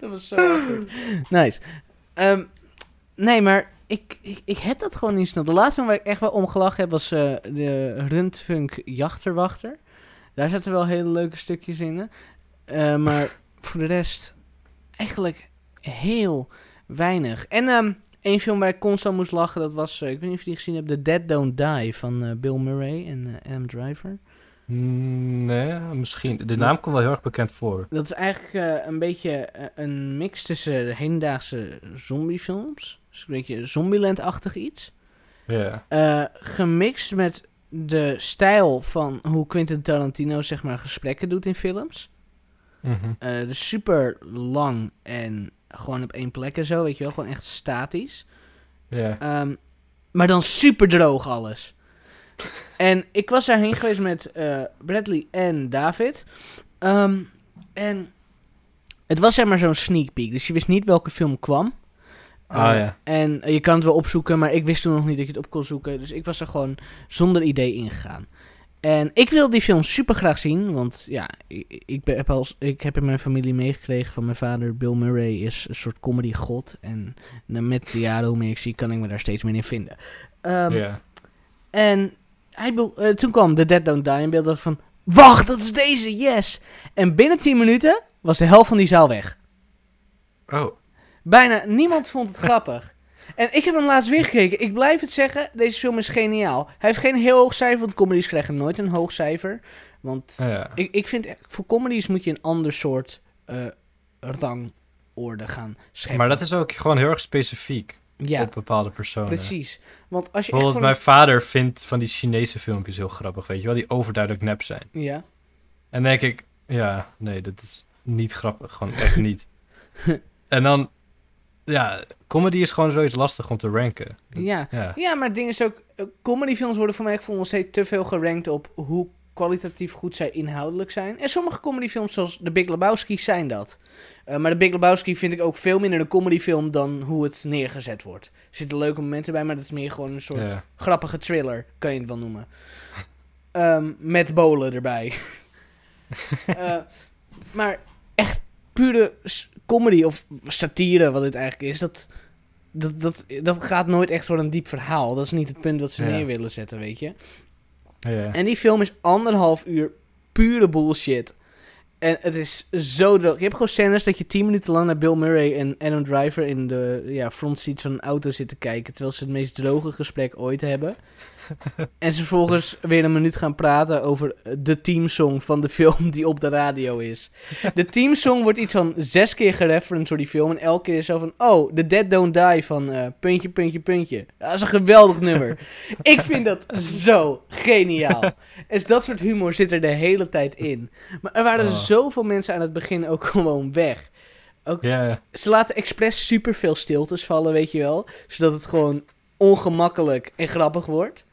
Dat was zo awkward. Nice. Ehm, nee, maar ik, ik, ik heb dat gewoon niet snel. De laatste waar ik echt wel om gelachen heb was eh, de Rundfunk Jachterwachter. Daar zaten wel hele leuke stukjes in. Eh, maar voor de rest eigenlijk heel weinig. En ehm één film waar ik constant moest lachen, dat was, eh, ik weet niet of je die gezien hebt, The Dead Don't Die van eh, Bill Murray en eh, Adam Driver.
Mm, Nee, misschien. De naam komt wel heel erg bekend voor.
Dat is eigenlijk een beetje een mix tussen de hedendaagse zombiefilms. Dus een beetje Zombieland-achtig iets.
Ja.
Gemixt met de stijl van hoe Quentin Tarantino zeg maar gesprekken doet in films.
Mhm.
Eh, dus super lang en gewoon op één plek en zo, weet je wel. Gewoon echt statisch.
Ja.
Ehm, maar dan super droog alles. en ik was daarheen geweest met eh, Bradley en David. Ehm, en het was zeg maar zo'n sneak peek. Dus je wist niet welke film kwam.
Ah,
Eh,
ja.
En je kan het wel opzoeken, maar ik wist toen nog niet dat je het op kon zoeken. Dus ik was er gewoon zonder idee ingegaan. En ik wil die film super graag zien, want ja, ik, ik, ben- heb als, ik heb in mijn familie meegekregen van mijn vader. Bill Murray is een soort comedy god. En nou, met de jaren, hoe meer ik zie, kan ik me daar steeds meer in vinden.
Ja.
En hij eh, toen kwam The Dead Don't Die in beeld. van, wacht, dat is deze, yes! En binnen 10 minuten was de helft van die zaal weg.
Oh.
Bijna niemand vond het grappig. En ik heb hem laatst weer gekeken. Ik blijf het zeggen, deze film is geniaal. Hij heeft geen heel hoog cijfer, want comedies krijgen nooit een hoog cijfer. Want
Ja.
ik, ik vind, voor comedies moet je een ander soort eh rangorde gaan scheppen.
Maar dat is ook gewoon heel erg specifiek
Ja,
op bepaalde personen.
precies. Want als je echt
Bijvoorbeeld mijn vader vindt van die Chinese filmpjes heel grappig, weet je wel, die overduidelijk nep zijn.
Ja,
En denk ik, ja, nee, dat is niet grappig, gewoon echt niet. en dan, ja, comedy is gewoon zoiets lastig om te ranken.
Ja.
Ja,
Ja, maar het ding is ook, eh, comedyfilms worden voor mij gevoel nog steeds te veel gerankt op hoe kwalitatief goed zij inhoudelijk zijn. En sommige comedyfilms zoals The Big Lebowski zijn dat. Eh, maar The Big Lebowski vind ik ook veel minder een comedyfilm dan hoe het neergezet wordt. Er zitten leuke momenten bij, maar dat is meer gewoon een soort
ja.
grappige thriller, kan je het wel noemen. Ehm, met bolen erbij. Eh, maar echt pure comedy of satire, wat dit eigenlijk is, dat, dat, dat, dat gaat nooit echt voor een diep verhaal. Dat is niet het punt wat ze
Ja.
neer willen zetten, weet je.
ja.
En die film is anderhalf uur pure bullshit. En het is zo droog. Je hebt gewoon scènes dat je tien minuten lang naar Bill Murray en Adam Driver in de ja, frontseat van een auto zitten kijken. Terwijl ze het meest droge gesprek ooit hebben. en ze vervolgens weer een minuut gaan praten over de teamsong van de film die op de radio is. De teamsong wordt iets van zes keer gereferenced door die film. En elke keer is zo van, oh, The Dead Don't Die van eh, puntje, puntje, puntje. Dat is een geweldig nummer. Ik vind dat zo geniaal. Dus dat soort humor zit er de hele tijd in. Maar er waren
Oh.
zoveel mensen aan het begin ook gewoon weg.
ja.
Ze laten expres superveel stiltes vallen, weet je wel. Zodat het gewoon ongemakkelijk en grappig wordt.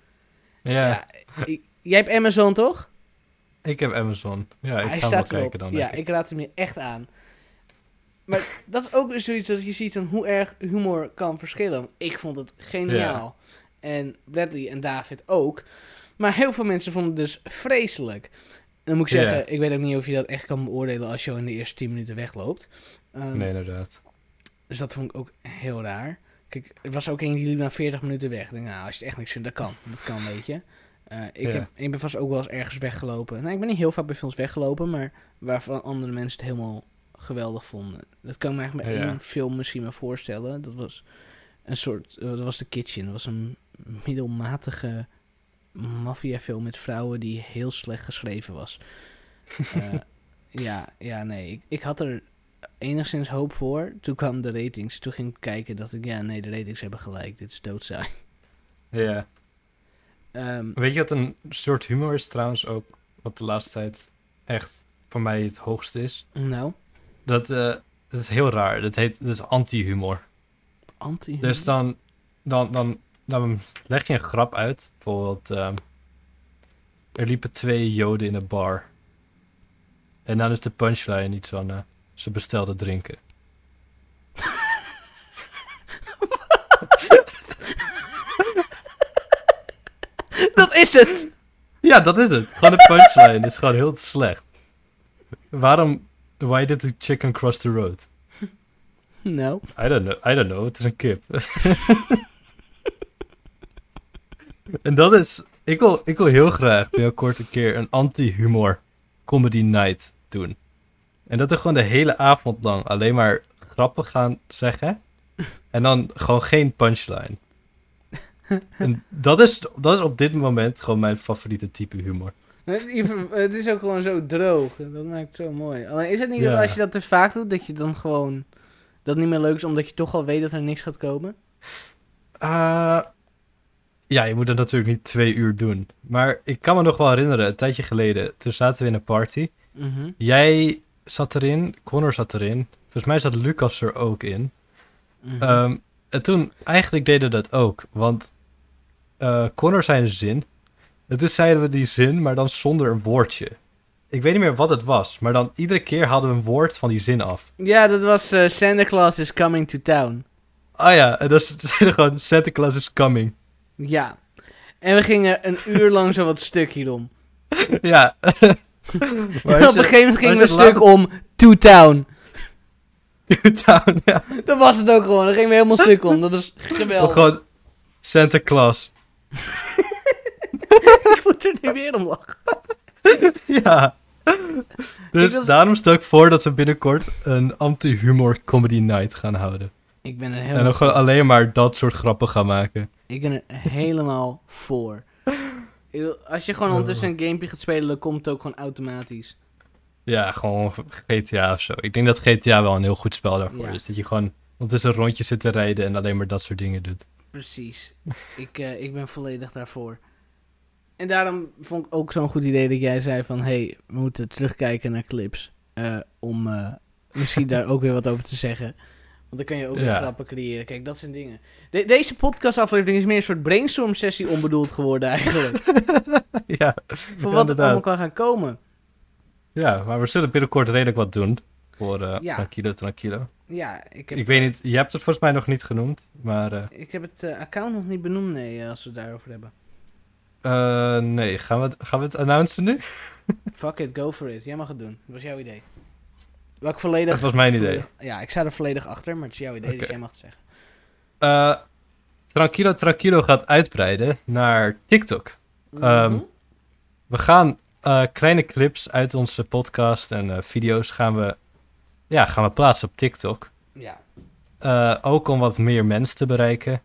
Ja.
Ja, jij hebt Amazon toch?
Ik heb Amazon. Ja, ik
Hij
ga wel
staat erop.
kijken dan,
Ja,
ik.
ik raad hem je echt aan. Maar dat is ook zoiets dat je ziet van hoe erg humor kan verschillen. Ik vond het geniaal. En Bradley en David ook. Maar heel veel mensen vonden het dus vreselijk. En dan moet ik zeggen, ik weet ook niet of je dat echt kan beoordelen als je al in de eerste 10 minuten wegloopt. Ehm,
Nee, inderdaad.
Dus dat vond ik ook heel raar. Kijk, er was ook een die liep na 40 minuten weg. Ik denk, nou, als je het echt niks vindt, dat kan. Dat kan, weet je. Eh, ik,
Ja.
heb, ik ben vast ook wel eens ergens weggelopen. Nou, ik ben niet heel vaak bij films weggelopen, maar waarvan andere mensen het helemaal geweldig vonden. Dat kan ik me eigenlijk bij
Ja.
één film misschien wel voorstellen. Dat was een soort, eh, dat was de Kitchen, dat was een middelmatige maffiafilm met vrouwen die heel slecht geschreven was. Eh, ja, ja, nee, ik, ik had er enigszins hoop voor. Toen kwamen de ratings, toen ging ik kijken, dacht ik, ja, nee, de ratings hebben gelijk, dit is doodzaai.
Ja.
Ehm,
Weet je wat een soort humor is trouwens ook, wat de laatste tijd echt voor mij het hoogste is?
nou,
Dat, eh, dat is heel raar. Dat heet dat is anti-humor.
anti
Dus dan, dan, dan, dan leg je een grap uit. Bijvoorbeeld, ehm, er liepen twee joden in een bar. En dan is de punchline iets van, eh, ze bestelden drinken.
Dat is het!
Ja, dat is het. Gewoon de punchline is gewoon heel slecht. Waarom, why did the chicken cross the road?
Nou,
I don't know, I don't know, het is een kip. en dat is, ik wil, ik wil heel graag binnenkort een keer een anti-humor comedy night doen. En dat we gewoon de hele avond lang alleen maar grappen gaan zeggen. En dan gewoon geen punchline. En dat is, dat is op dit moment gewoon mijn favoriete type humor.
het is, even- het is ook gewoon zo droog. Dat maakt het zo mooi. Alleen is het niet
Ja.
dat als je dat te vaak doet, dat je dan gewoon... Dat niet meer leuk is, omdat je toch al weet dat er niks gaat komen?
Eh, ja, je moet dat natuurlijk niet twee uur doen. Maar ik kan me nog wel herinneren, een tijdje geleden, toen zaten we in een party.
Mhm.
Jij zat erin, Connor zat erin. Volgens mij zat Lucas er ook in.
Mhm.
Ehm, en toen, eigenlijk deden we dat ook. Want eh Connor zei een zin. En toen zeiden we die zin, maar dan zonder een woordje. Ik weet niet meer wat het was, maar dan iedere keer hadden we een woord van die zin af.
Ja, dat was eh, Santa Claus is coming to town.
Ah ja, en dat is gewoon Santa Claus is coming.
Ja. En we gingen een uur lang zo wat stuk hierom.
ja.
En
Maar
op een gegeven moment gingen we een
het
stuk om to town.
Town, ja.
Dat was het ook gewoon. Daar gingen we helemaal stuk om. Dat is
Of
geweldig.
gewoon Santa Claus.
Ik moet er nu weer om lachen.
Ja. Dus
was-
daarom stel ik voor dat we binnenkort een anti-humor comedy night gaan houden.
Ik ben er
En
helemaal,
dan gewoon alleen maar dat soort grappen gaan maken.
ik ben er helemaal voor. Als je gewoon ondertussen een gamepje gaat spelen, dan komt het ook gewoon automatisch.
Ja, gewoon GTA of zo. Ik denk dat GTA wel een heel goed spel daarvoor
Ja.
is. Dat je gewoon ondertussen een rondje zit te rijden en alleen maar dat soort dingen doet.
Precies. ik, eh, ik ben volledig daarvoor. En daarom vond ik ook zo'n goed idee dat jij zei van... hey, we moeten terugkijken naar clips. eh, om eh, misschien daar ook weer wat over te zeggen. Want dan kan je ook weer
Ja.
grappen creëren. Kijk, dat zijn dingen. De- deze podcastaflevering is meer een soort brainstorm sessie onbedoeld geworden eigenlijk.
ja.
Voor wat er allemaal kan gaan komen.
ja, maar we zullen binnenkort redelijk wat doen. Voor eh
Ja.
Tranquilo Tranquilo.
Ja, ik heb,
Ik weet niet, je hebt het volgens mij nog niet genoemd. Maar eh,
ik heb het eh, account nog niet benoemd, nee, als we het daarover hebben.
nee, gaan we, het, gaan we het announcen nu?
Fuck it, go for it. Jij mag het doen. Dat was jouw idee. Volledig...
Dat was mijn idee.
Ja, ik sta er volledig achter, maar het is jouw idee, dus
Oké.
jij mag het zeggen.
Eh, Tranquilo Tranquilo gaat uitbreiden naar TikTok. Ehm,
Mhm.
We gaan eh, kleine clips uit onze podcast en eh, video's gaan we, ja, gaan we plaatsen op TikTok.
Ja.
Ook om wat meer mensen te bereiken.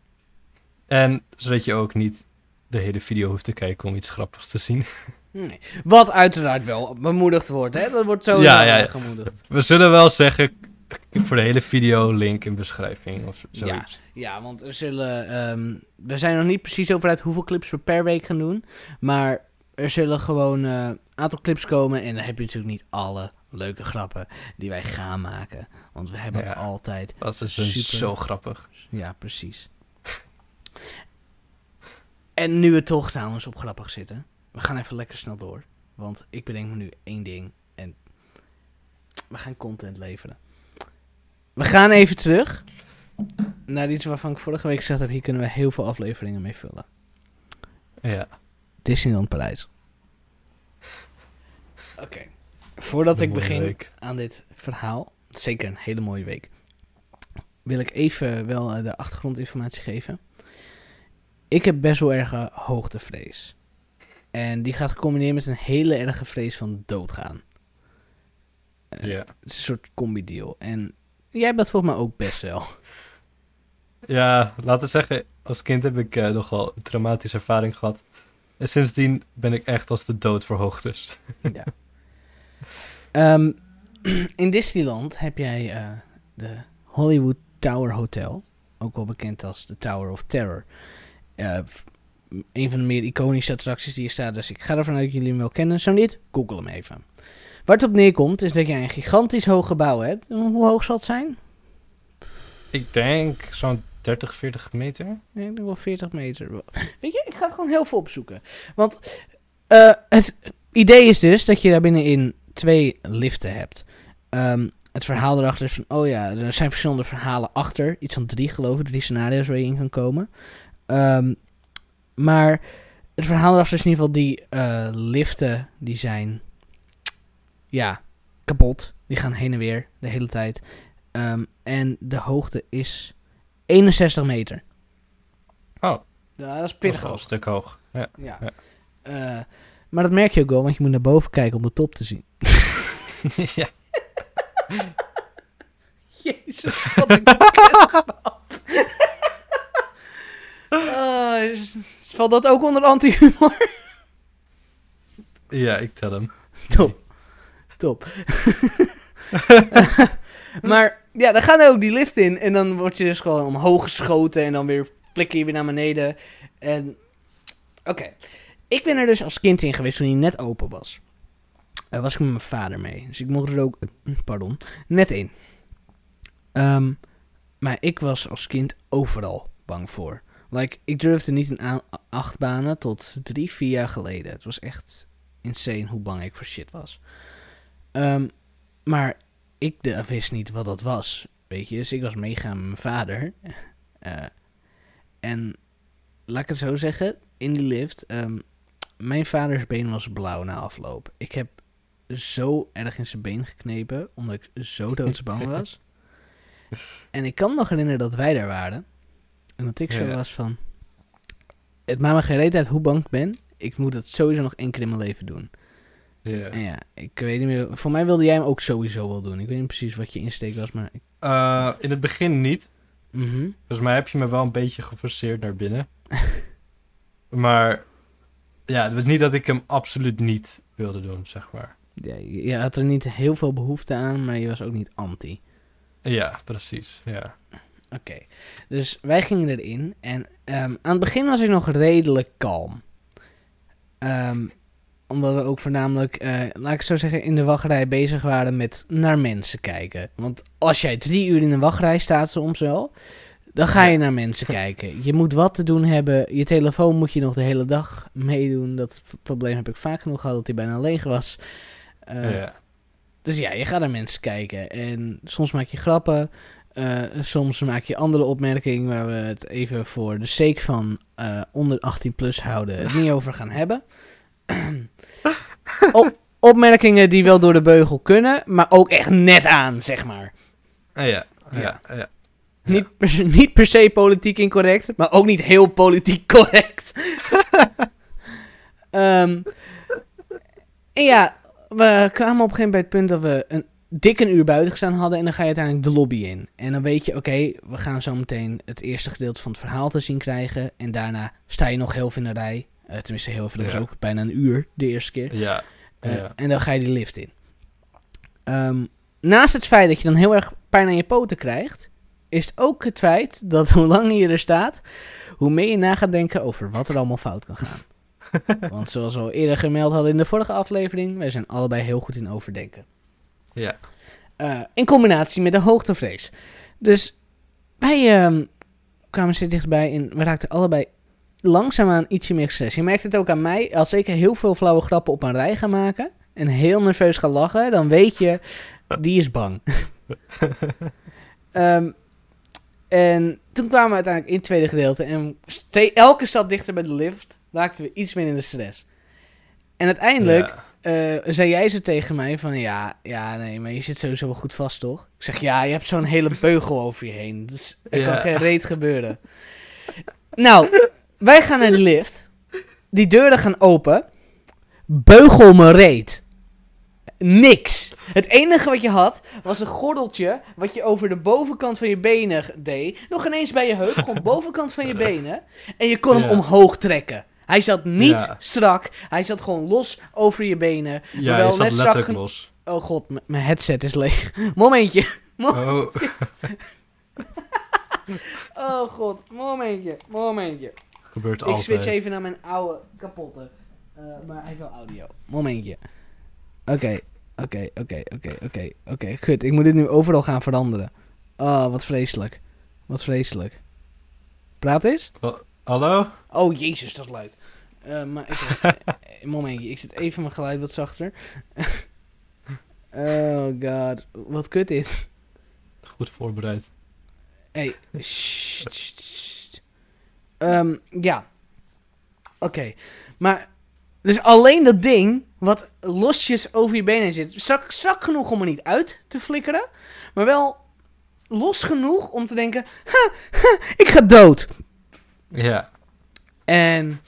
En zodat je ook niet de hele video hoeft te kijken om iets grappigs te zien.
Nee. Wat uiteraard wel bemoedigd wordt, hè? Dat wordt zo
Ja, ja, ja.
gemoedigd.
We zullen wel zeggen voor de hele video link in beschrijving of zoiets.
Ja, want er zullen... ehm, we zijn nog niet precies over uit hoeveel clips we per week gaan doen. Maar er zullen gewoon een aantal clips komen. En dan heb je natuurlijk niet alle leuke grappen die wij gaan maken. Want we hebben
Ja.
altijd...
Dat is dus
Super.
zo grappig.
Ja, precies. En nu we toch trouwens op grappig zitten. We gaan even lekker snel door. Want ik bedenk me nu één ding. En we gaan content leveren. We gaan even terug. Naar iets waarvan ik vorige week gezegd heb. Hier kunnen we heel veel afleveringen mee vullen.
Ja.
Disneyland Parijs. Oké. Voordat ik begin
week.
aan dit verhaal. Zeker een hele mooie week. Wil ik even wel eh, de achtergrondinformatie geven. Ik heb best wel erge hoogtevrees. En die gaat gecombineerd met een hele erge vrees van doodgaan. Eh,
Ja.
Het is een soort combi-deal. En jij hebt dat volgens mij ook best wel.
Ja, laten we zeggen, als kind heb ik eh, nogal een traumatische ervaring gehad. En sindsdien ben ik echt als de dood voor hoogtes.
Ja. Ehm, in Disneyland heb jij eh, de Hollywood Tower Hotel, ook wel bekend als de Tower of Terror. F- een van de meer iconische attracties die er staat, dus ik ga ervan uit dat jullie hem wel kennen. Zo niet, google hem even. Waar het op neerkomt is dat jij een gigantisch hoog gebouw hebt. Hoe hoog zal het zijn?
Ik denk zo'n 30, 40 meter.
Nee, ik denk wel 40 meter. Weet je, ik ga het gewoon heel veel opzoeken. Want eh, het idee is dus dat je daar binnenin twee liften hebt. Ehm, het verhaal erachter is van, oh ja, er zijn verschillende verhalen achter. Iets van drie geloof ik, drie scenario's waar je in kan komen. Ehm, maar het verhaal erachter is in ieder geval die eh, liften, die zijn, ja, kapot. Die gaan heen en weer de hele tijd. Ehm, en de hoogte is 61 meter.
Oh.
Ja, dat is
Dat
pittig
is wel een stuk hoog. Ja.
Ja.
Ja.
Eh, maar dat merk je ook wel, want je moet naar boven kijken om de top te zien.
ja.
Jezus, wat een kutgrap. Oh, is- valt dat ook onder anti-humor?
ja, ik tel hem.
Top. Top. maar ja, dan gaat er ook die lift in. En dan word je dus gewoon omhoog geschoten. En dan weer flikker je weer naar beneden. En oké. Ik ben er dus als kind in geweest toen hij net open was. Daar was ik met mijn vader mee. Dus ik mocht er ook, pardon, net in. Ehm, maar ik was als kind overal bang voor. Like, ik durfde niet in a- achtbanen tot drie, vier jaar geleden. Het was echt insane hoe bang ik voor shit was. Ehm, maar ik de- wist niet wat dat was, weet je. Dus ik was meegaan met mijn vader. Eh, en laat ik het zo zeggen, in die lift, ehm, mijn vaders been was blauw na afloop. Ik heb zo erg in zijn been geknepen, omdat ik zo doodsbang was. en ik kan me nog herinneren dat wij daar waren. En dat ik zo
Ja.
was van... Het maakt me geen reet uit hoe bang ik ben. Ik moet het sowieso nog één keer in mijn leven doen.
Ja.
En ja, ik weet niet meer... Voor mij wilde jij hem ook sowieso wel doen. Ik weet niet precies wat je insteek was, maar... Ik,
Eh, in het begin niet.
Mhm.
Volgens mij heb je me wel een beetje geforceerd naar binnen. maar ja, het was niet dat ik hem absoluut niet wilde doen, zeg maar.
ja, je had er niet heel veel behoefte aan, maar je was ook niet anti.
Ja, precies. Ja.
Oké, dus wij gingen erin en ehm, aan het begin was ik nog redelijk kalm. Ehm, omdat we ook voornamelijk, eh, laat ik zo zeggen, in de wachtrij bezig waren met naar mensen kijken. Want als jij drie uur in een wachtrij staat soms wel, dan ga je naar mensen kijken. Je moet wat te doen hebben. Je telefoon moet je nog de hele dag meedoen. Dat probleem heb ik vaak genoeg gehad dat hij bijna leeg was. Eh,
ja.
dus ja, je gaat naar mensen kijken. En soms maak je grappen. Eh, soms maak je andere opmerkingen waar we het even voor de sake van eh, onder 18 plus houden het niet over gaan hebben. Op, opmerkingen die wel door de beugel kunnen, maar ook echt net aan, zeg maar.
Ah, ja. Ja.
Ja.
Ja.
Niet, per se, niet per se politiek incorrect, maar ook niet heel politiek correct. Ehm, en ja, we kwamen op een gegeven moment bij het punt dat we een dik een uur buiten gestaan hadden. En dan ga je uiteindelijk de lobby in. En dan weet je, oké, we gaan zo meteen het eerste gedeelte van het verhaal te zien krijgen. En daarna sta je nog heel veel in de rij. Eh, tenminste, heel veel, dat
Ja.
was ook bijna een uur de eerste keer.
Ja.
Eh,
Ja.
En dan ga je die lift in. Ehm, naast het feit dat je dan heel erg pijn aan je poten krijgt, is het ook het feit dat hoe langer je er staat, hoe meer je na gaat denken over wat er allemaal fout kan gaan. Want zoals we al eerder gemeld hadden in de vorige aflevering, wij zijn allebei heel goed in overdenken.
Ja.
Eh, in combinatie met de hoogtevrees. Dus wij ehm, kwamen steeds dichtbij en we raakten allebei langzaamaan ietsje meer gestrest. Je merkt het ook aan mij. Als ik heel veel flauwe grappen op een rij ga maken en heel nerveus ga lachen, dan weet je, die is bang. Ehm, en toen kwamen we uiteindelijk in het tweede gedeelte en elke stap dichter bij de lift raakten we iets meer in de stress. En uiteindelijk
Ja.
Eh, zei jij ze tegen mij van ja, ja, nee, maar je zit sowieso wel goed vast, toch? Ik zeg ja, je hebt zo'n hele beugel over je heen. Dus er kan geen reet gebeuren. Nou, wij gaan naar de lift. Die deuren gaan open. Beugel me reet. niks. Het enige wat je had, was een gordeltje, wat je over de bovenkant van je benen deed. Nog ineens bij je heup, gewoon bovenkant van je benen. En je kon hem
Ja.
omhoog trekken. Hij zat niet
Ja.
strak, hij zat gewoon los over je benen.
Ja, je zat
net strak
letterlijk
gen-
los.
Oh god, mijn headset is leeg. Momentje. Mo-
Oh,
oh god, momentje, momentje.
gebeurt
Ik
altijd.
switch even naar mijn oude kapotte. Eh, maar hij wel audio. Momentje. Oké, oké, oké, oké, oké, oké. Goed, ik moet dit nu overal gaan veranderen. Oh, wat vreselijk. Wat vreselijk. Praat eens.
Hallo?
Oh, jezus, dat is luid. Eh, maar ik... eh, momentje, ik zet even mijn geluid wat zachter. oh god, wat kut dit.
Goed voorbereid.
Hey, sst, sst, sst. Ehm, ja. Oké. Maar, dus alleen dat ding, wat losjes over je benen zit, strak, strak genoeg om er niet uit te flikkeren, maar wel los genoeg om te denken, "Ha, ha, ik ga dood.
Ja.
En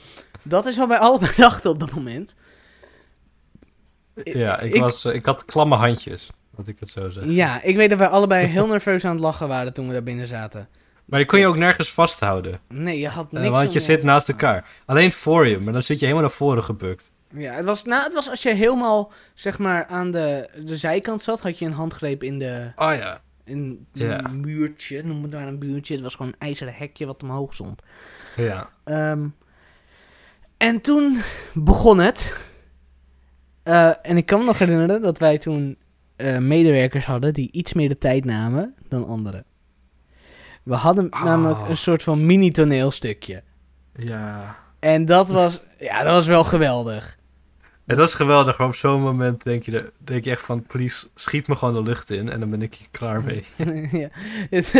dat is wat wij allebei dachten op dat moment.
Ja, ik,
ik-
was, eh, ik had klamme handjes, dat ik het zo zeg.
Ja, ik weet dat wij allebei heel nerveus aan het lachen waren toen we daar binnen zaten.
Maar die kon je ook nergens vasthouden.
Nee, je had
eh,
niks
want je zit naast elkaar. Alleen voor je, maar dan zit je helemaal naar voren gebukt.
Ja, het was, nou, het was als je helemaal, zeg maar, aan de, de zijkant zat, had je een handgreep in de
Oh ja.
in een muurtje, noem het maar een muurtje. Het was gewoon een ijzeren hekje wat omhoog stond.
Ja.
Ehm, en toen begon het. Eh, en ik kan me nog herinneren dat wij toen eh, medewerkers hadden die iets meer de tijd namen dan anderen. We hadden
Ah.
namelijk een soort van mini-toneelstukje.
Ja.
En dat was, ja, dat was wel geweldig.
Het was geweldig, maar op zo'n moment denk je, denk je echt van, please, schiet me gewoon de lucht in en dan ben ik hier klaar mee.
ja. het,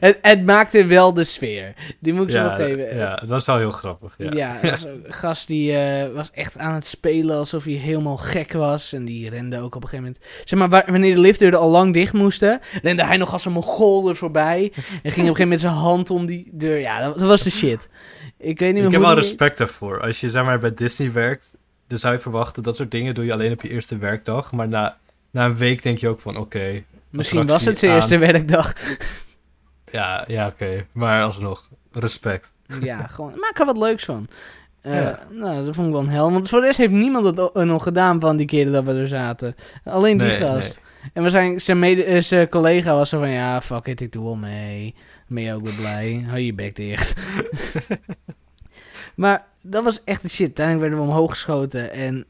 het, het maakte wel de sfeer. Die moet ik zo nog
Ja,
even.
ja, het was wel heel grappig. Ja.
Ja, een gast die eh, was echt aan het spelen alsof hij helemaal gek was. En die rende ook op een gegeven moment. Zeg maar, wa- wanneer de liftdeuren al lang dicht moesten, rende hij nog als een mongool er voorbij. En ging op een gegeven moment met zijn hand om die deur. Ja, dat, dat was de shit. Ik weet niet
Ik heb wel respect daarvoor. Als je zeg maar bij Disney werkt, dan zou je verwachten dat soort dingen doe je alleen op je eerste werkdag. Maar na, na een week denk je ook van, oké,
Misschien was het zijn eerste werkdag.
ja, ja oké. Maar alsnog, respect.
Ja, gewoon maak er wat leuks van. Eh,
Ja.
Nou, dat vond ik wel een hel. Want voor de rest heeft niemand het o- nog gedaan van die keren dat we er zaten. Alleen die
Nee,
gast. En we zijn, zijn, mede, eh, zijn collega was zo van, ja, fuck it, ik doe wel mee. Ben je ook weer blij? Hou je bek dicht. maar dat was echt de shit. Uiteindelijk werden we omhoog geschoten. En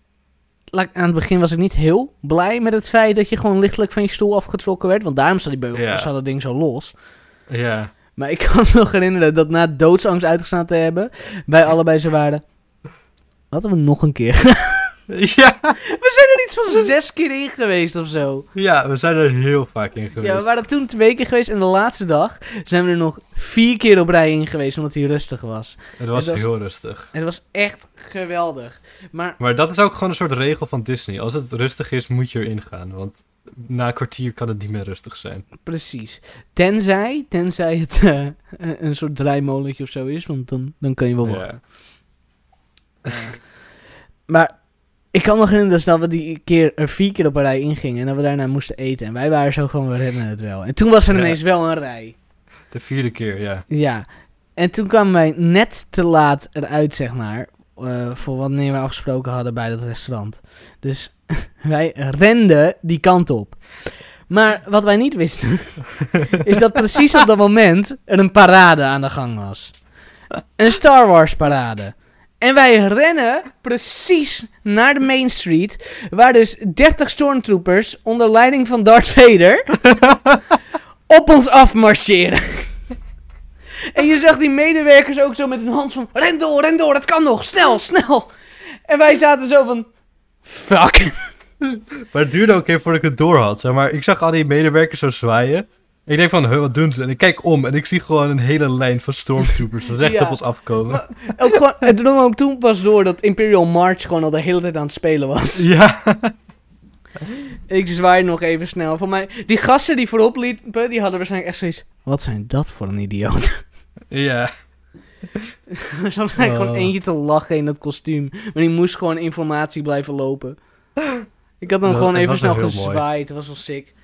aan het begin was ik niet heel blij met het feit dat je gewoon lichtelijk van je stoel afgetrokken werd. Want daarom zat, die beugel, zat dat ding zo los.
Ja.
Maar ik kan me nog herinneren dat na doodsangst uitgestaan te hebben, wij allebei zo waren. Laten we nog een keer.
ja.
we zijn er iets van zes keer in geweest of zo.
Ja, we zijn er heel vaak in geweest.
Ja, we waren toen twee keer geweest en de laatste dag zijn we er nog vier keer op rij in geweest omdat hij rustig was.
Het was,
het was-
heel rustig.
Het was echt geweldig. Maar
Maar dat is ook gewoon een soort regel van Disney. Als het rustig is, moet je erin gaan. Want na een kwartier kan het niet meer rustig zijn.
precies. Tenzij, tenzij het eh, een soort draaimolentje of zo is, want dan, dan kan je wel wachten.
Ja.
Maar ik kan me herinneren dus dat we die keer er vier keer op een rij ingingen en dat we daarna moesten eten. En wij waren zo van, we redden het wel. En toen was er
Ja.
ineens wel een rij.
De vierde keer, ja.
Ja. En toen kwamen wij net te laat eruit, zeg maar, eh, voor wanneer we afgesproken hadden bij dat restaurant. Dus wij renden die kant op. Maar wat wij niet wisten, is dat precies op dat moment er een parade aan de gang was. Een Star Wars parade. En wij rennen precies naar de Main Street, waar dus 30 stormtroopers onder leiding van Darth Vader op ons afmarcheren. En je zag die medewerkers ook zo met hun hand van... Ren door, ren door, dat kan nog, snel, snel. En wij zaten zo van... Fuck.
Maar het duurde ook even voordat ik het door had. Zeg maar, ik zag al die medewerkers zo zwaaien. Ik denk van, wat doen ze? En ik kijk om en ik zie gewoon een hele lijn van stormtroopers recht
Ja.
op ons afkomen.
Maar- Ook gewoon, het drong ook toen pas door dat Imperial March gewoon al de hele tijd aan het spelen was.
Ja.
Ik zwaai nog even snel. Voor mij, die gasten die voorop liepen, die hadden waarschijnlijk echt zoiets... Wat zijn dat voor een idioot?
Ja.
Er zat eigenlijk gewoon
Oh.
eentje te lachen in dat kostuum. Maar die moest gewoon informatie blijven lopen. Ik had hem
Dat-
gewoon even snel
heel mooi.
gezwaaid. Het was wel sick.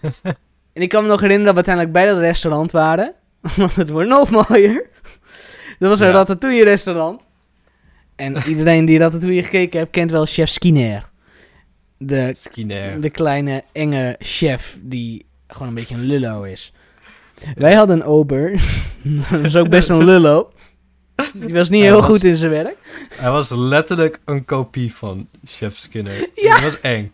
en ik kan me nog herinneren dat we uiteindelijk bij dat restaurant waren. Want het wordt nog mooier. Dat was een
Ja.
ratatouille restaurant. En iedereen die ratatouille gekeken heeft, kent wel chef Skinner. De, de kleine enge chef die gewoon een beetje een lullo is. Wij hadden een ober. dat was ook best een lullo. Die was niet
Hij
heel
was-
goed in zijn werk.
Hij was letterlijk een kopie van Chef Skinner.
Ja.
Dat was eng.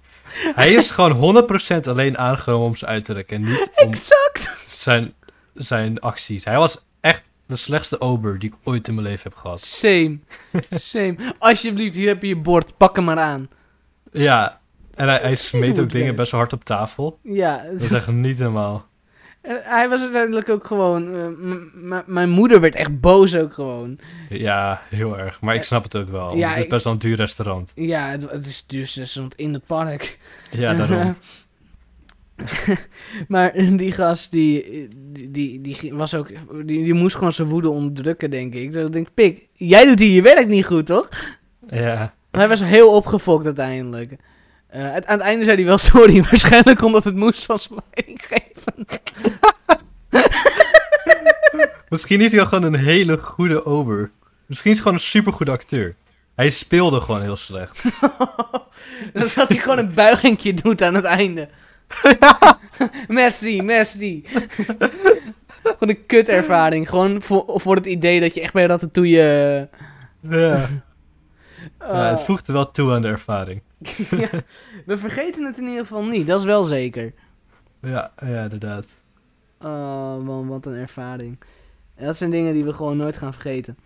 Hij is gewoon 100% alleen aangenomen om zijn uiterlijk en niet om
Exact.
zijn, zijn acties. Hij was echt de slechtste ober die ik ooit in mijn leven heb gehad.
Same. Same. Alsjeblieft, hier heb je je bord. Pak hem maar aan.
Ja, en hij, hij smeet ook dingen best wel hard op tafel.
Ja,
Dat is echt niet normaal.
En hij was uiteindelijk ook gewoon... eh, mijn moeder werd echt boos ook gewoon.
Ja, heel erg. Maar ik snap het ook wel.
Ja,
het is best wel een duur restaurant.
Ja, het, het is dus restaurant in het park.
Ja, daarom.
maar die gast, die, die, die, die was ook... Die, die moest gewoon zijn woede onderdrukken, denk ik. Dus ik denk, pik, jij doet hier je werk niet goed, toch?
Ja.
Maar hij was heel opgefokt uiteindelijk. Eh, aan aan het einde zei hij wel sorry, waarschijnlijk omdat het moest van zijn leidinggever.
Misschien is hij gewoon een hele goede ober. Misschien is hij gewoon een supergoede acteur. Hij speelde gewoon heel slecht.
dat hij gewoon een buigingje doet aan het einde. merci, merci. gewoon een kutervaring. Gewoon voor, voor het idee dat je echt bij Ratatouille...
Ja. Ja, het voegde wel toe aan de ervaring.
ja, we vergeten het in ieder geval niet, dat is wel zeker.
Ja, ja inderdaad.
Oh man, wat een ervaring. En dat zijn dingen die we gewoon nooit gaan vergeten.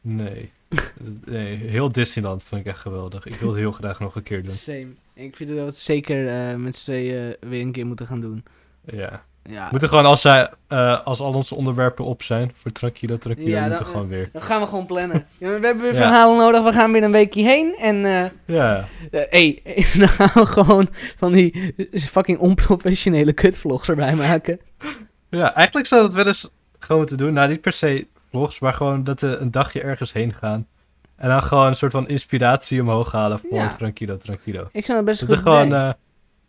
Nee. nee. Heel Disneyland vond ik echt geweldig. Ik wil het heel graag nog een keer doen.
Same. Ik vind dat we het zeker eh, met z'n tweeën weer een keer moeten gaan doen.
Ja.
Ja,
We moeten gewoon, als, zij, eh, als al onze onderwerpen op zijn voor Tranquilo, Tranquilo,
Ja,
moeten
dan-
we gewoon weer.
dan gaan we gewoon plannen. Ja, we hebben weer
Ja.
verhalen nodig, we gaan weer een weekje heen. En eh
Ja.
eh, hey, dan gaan we gewoon van die fucking onprofessionele kutvlogs erbij maken.
Ja, eigenlijk zou dat wel eens gewoon moeten doen. Nou, niet per se vlogs, maar gewoon dat we een dagje ergens heen gaan. En dan gewoon een soort van inspiratie omhoog halen voor
Ja.
Tranquilo, Tranquilo.
Ik vind dat best
Dat
goed
gewoon,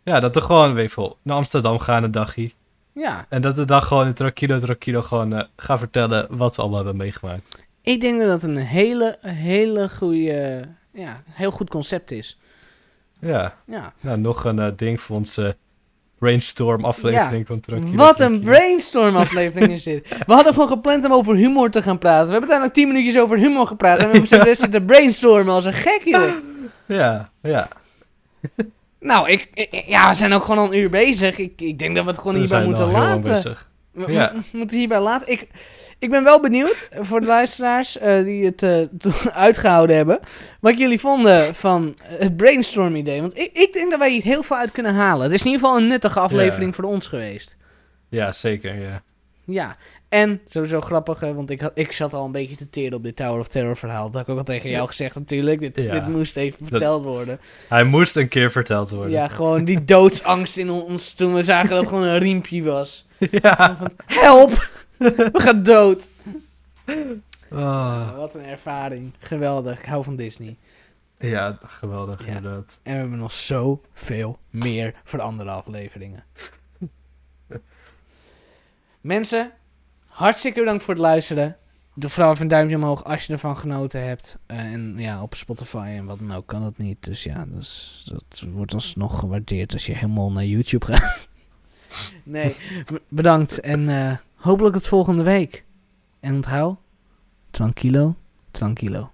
ja, dat we gewoon, weet je naar Amsterdam gaan een dagje.
Ja,
En dat we dan gewoon in Tranquilo, Tranquilo gewoon eh, gaan vertellen wat we allemaal hebben meegemaakt.
ik denk dat dat een hele, hele goede, ja, heel goed concept is.
Ja,
Ja.
nou, nog een eh, ding voor onze brainstorm aflevering van Tranquilo.
Wat een brainstorm aflevering is dit. We hadden gewoon gepland om over humor te gaan praten. We hebben uiteindelijk 10 minuutjes over humor gepraat. En we hebben zitten zitten brainstormen als een gek, joh.
Ja, ja.
Nou, ik, ik- ja, we zijn ook gewoon al een uur bezig. Ik, ik denk dat we het gewoon
We
hierbij
zijn
moeten
al heel lang
laten.
bezig.
We,
Ja.
moeten hierbij laten. Ik, ik ben wel benieuwd eh, voor de luisteraars eh, die het eh, uitgehouden hebben. Wat jullie vonden van het brainstorm idee. Want ik, ik denk dat wij hier heel veel uit kunnen halen. Het is in ieder geval een nuttige aflevering voor ons geweest.
Ja, zeker, ja.
Ja, en sowieso grappig, hè, want ik, had, ik zat al een beetje te teren op dit Tower of Terror verhaal. Dat had ik ook al tegen jou gezegd natuurlijk. Dit,
Ja.
dit moest even
Dat-
verteld worden.
Hij moest een keer verteld worden.
Ja, gewoon die doodsangst in ons toen we zagen dat het gewoon een riempje was.
ja.
Van, help! We gaan dood.
Ah.
Wat een ervaring. Geweldig. Ik hou van Disney.
Ja, geweldig,
Ja.
inderdaad.
En we hebben nog zoveel meer voor de andere afleveringen. Mensen, hartstikke bedankt voor het luisteren. Doe vooral even een duimpje omhoog als je ervan genoten hebt. Eh, en ja, op Spotify en wat dan ook kan dat niet. Dus ja, dus, dat wordt alsnog gewaardeerd als je helemaal naar YouTube gaat. nee, bedankt. En eh, hopelijk tot volgende week. En onthoud, tranquilo, tranquilo.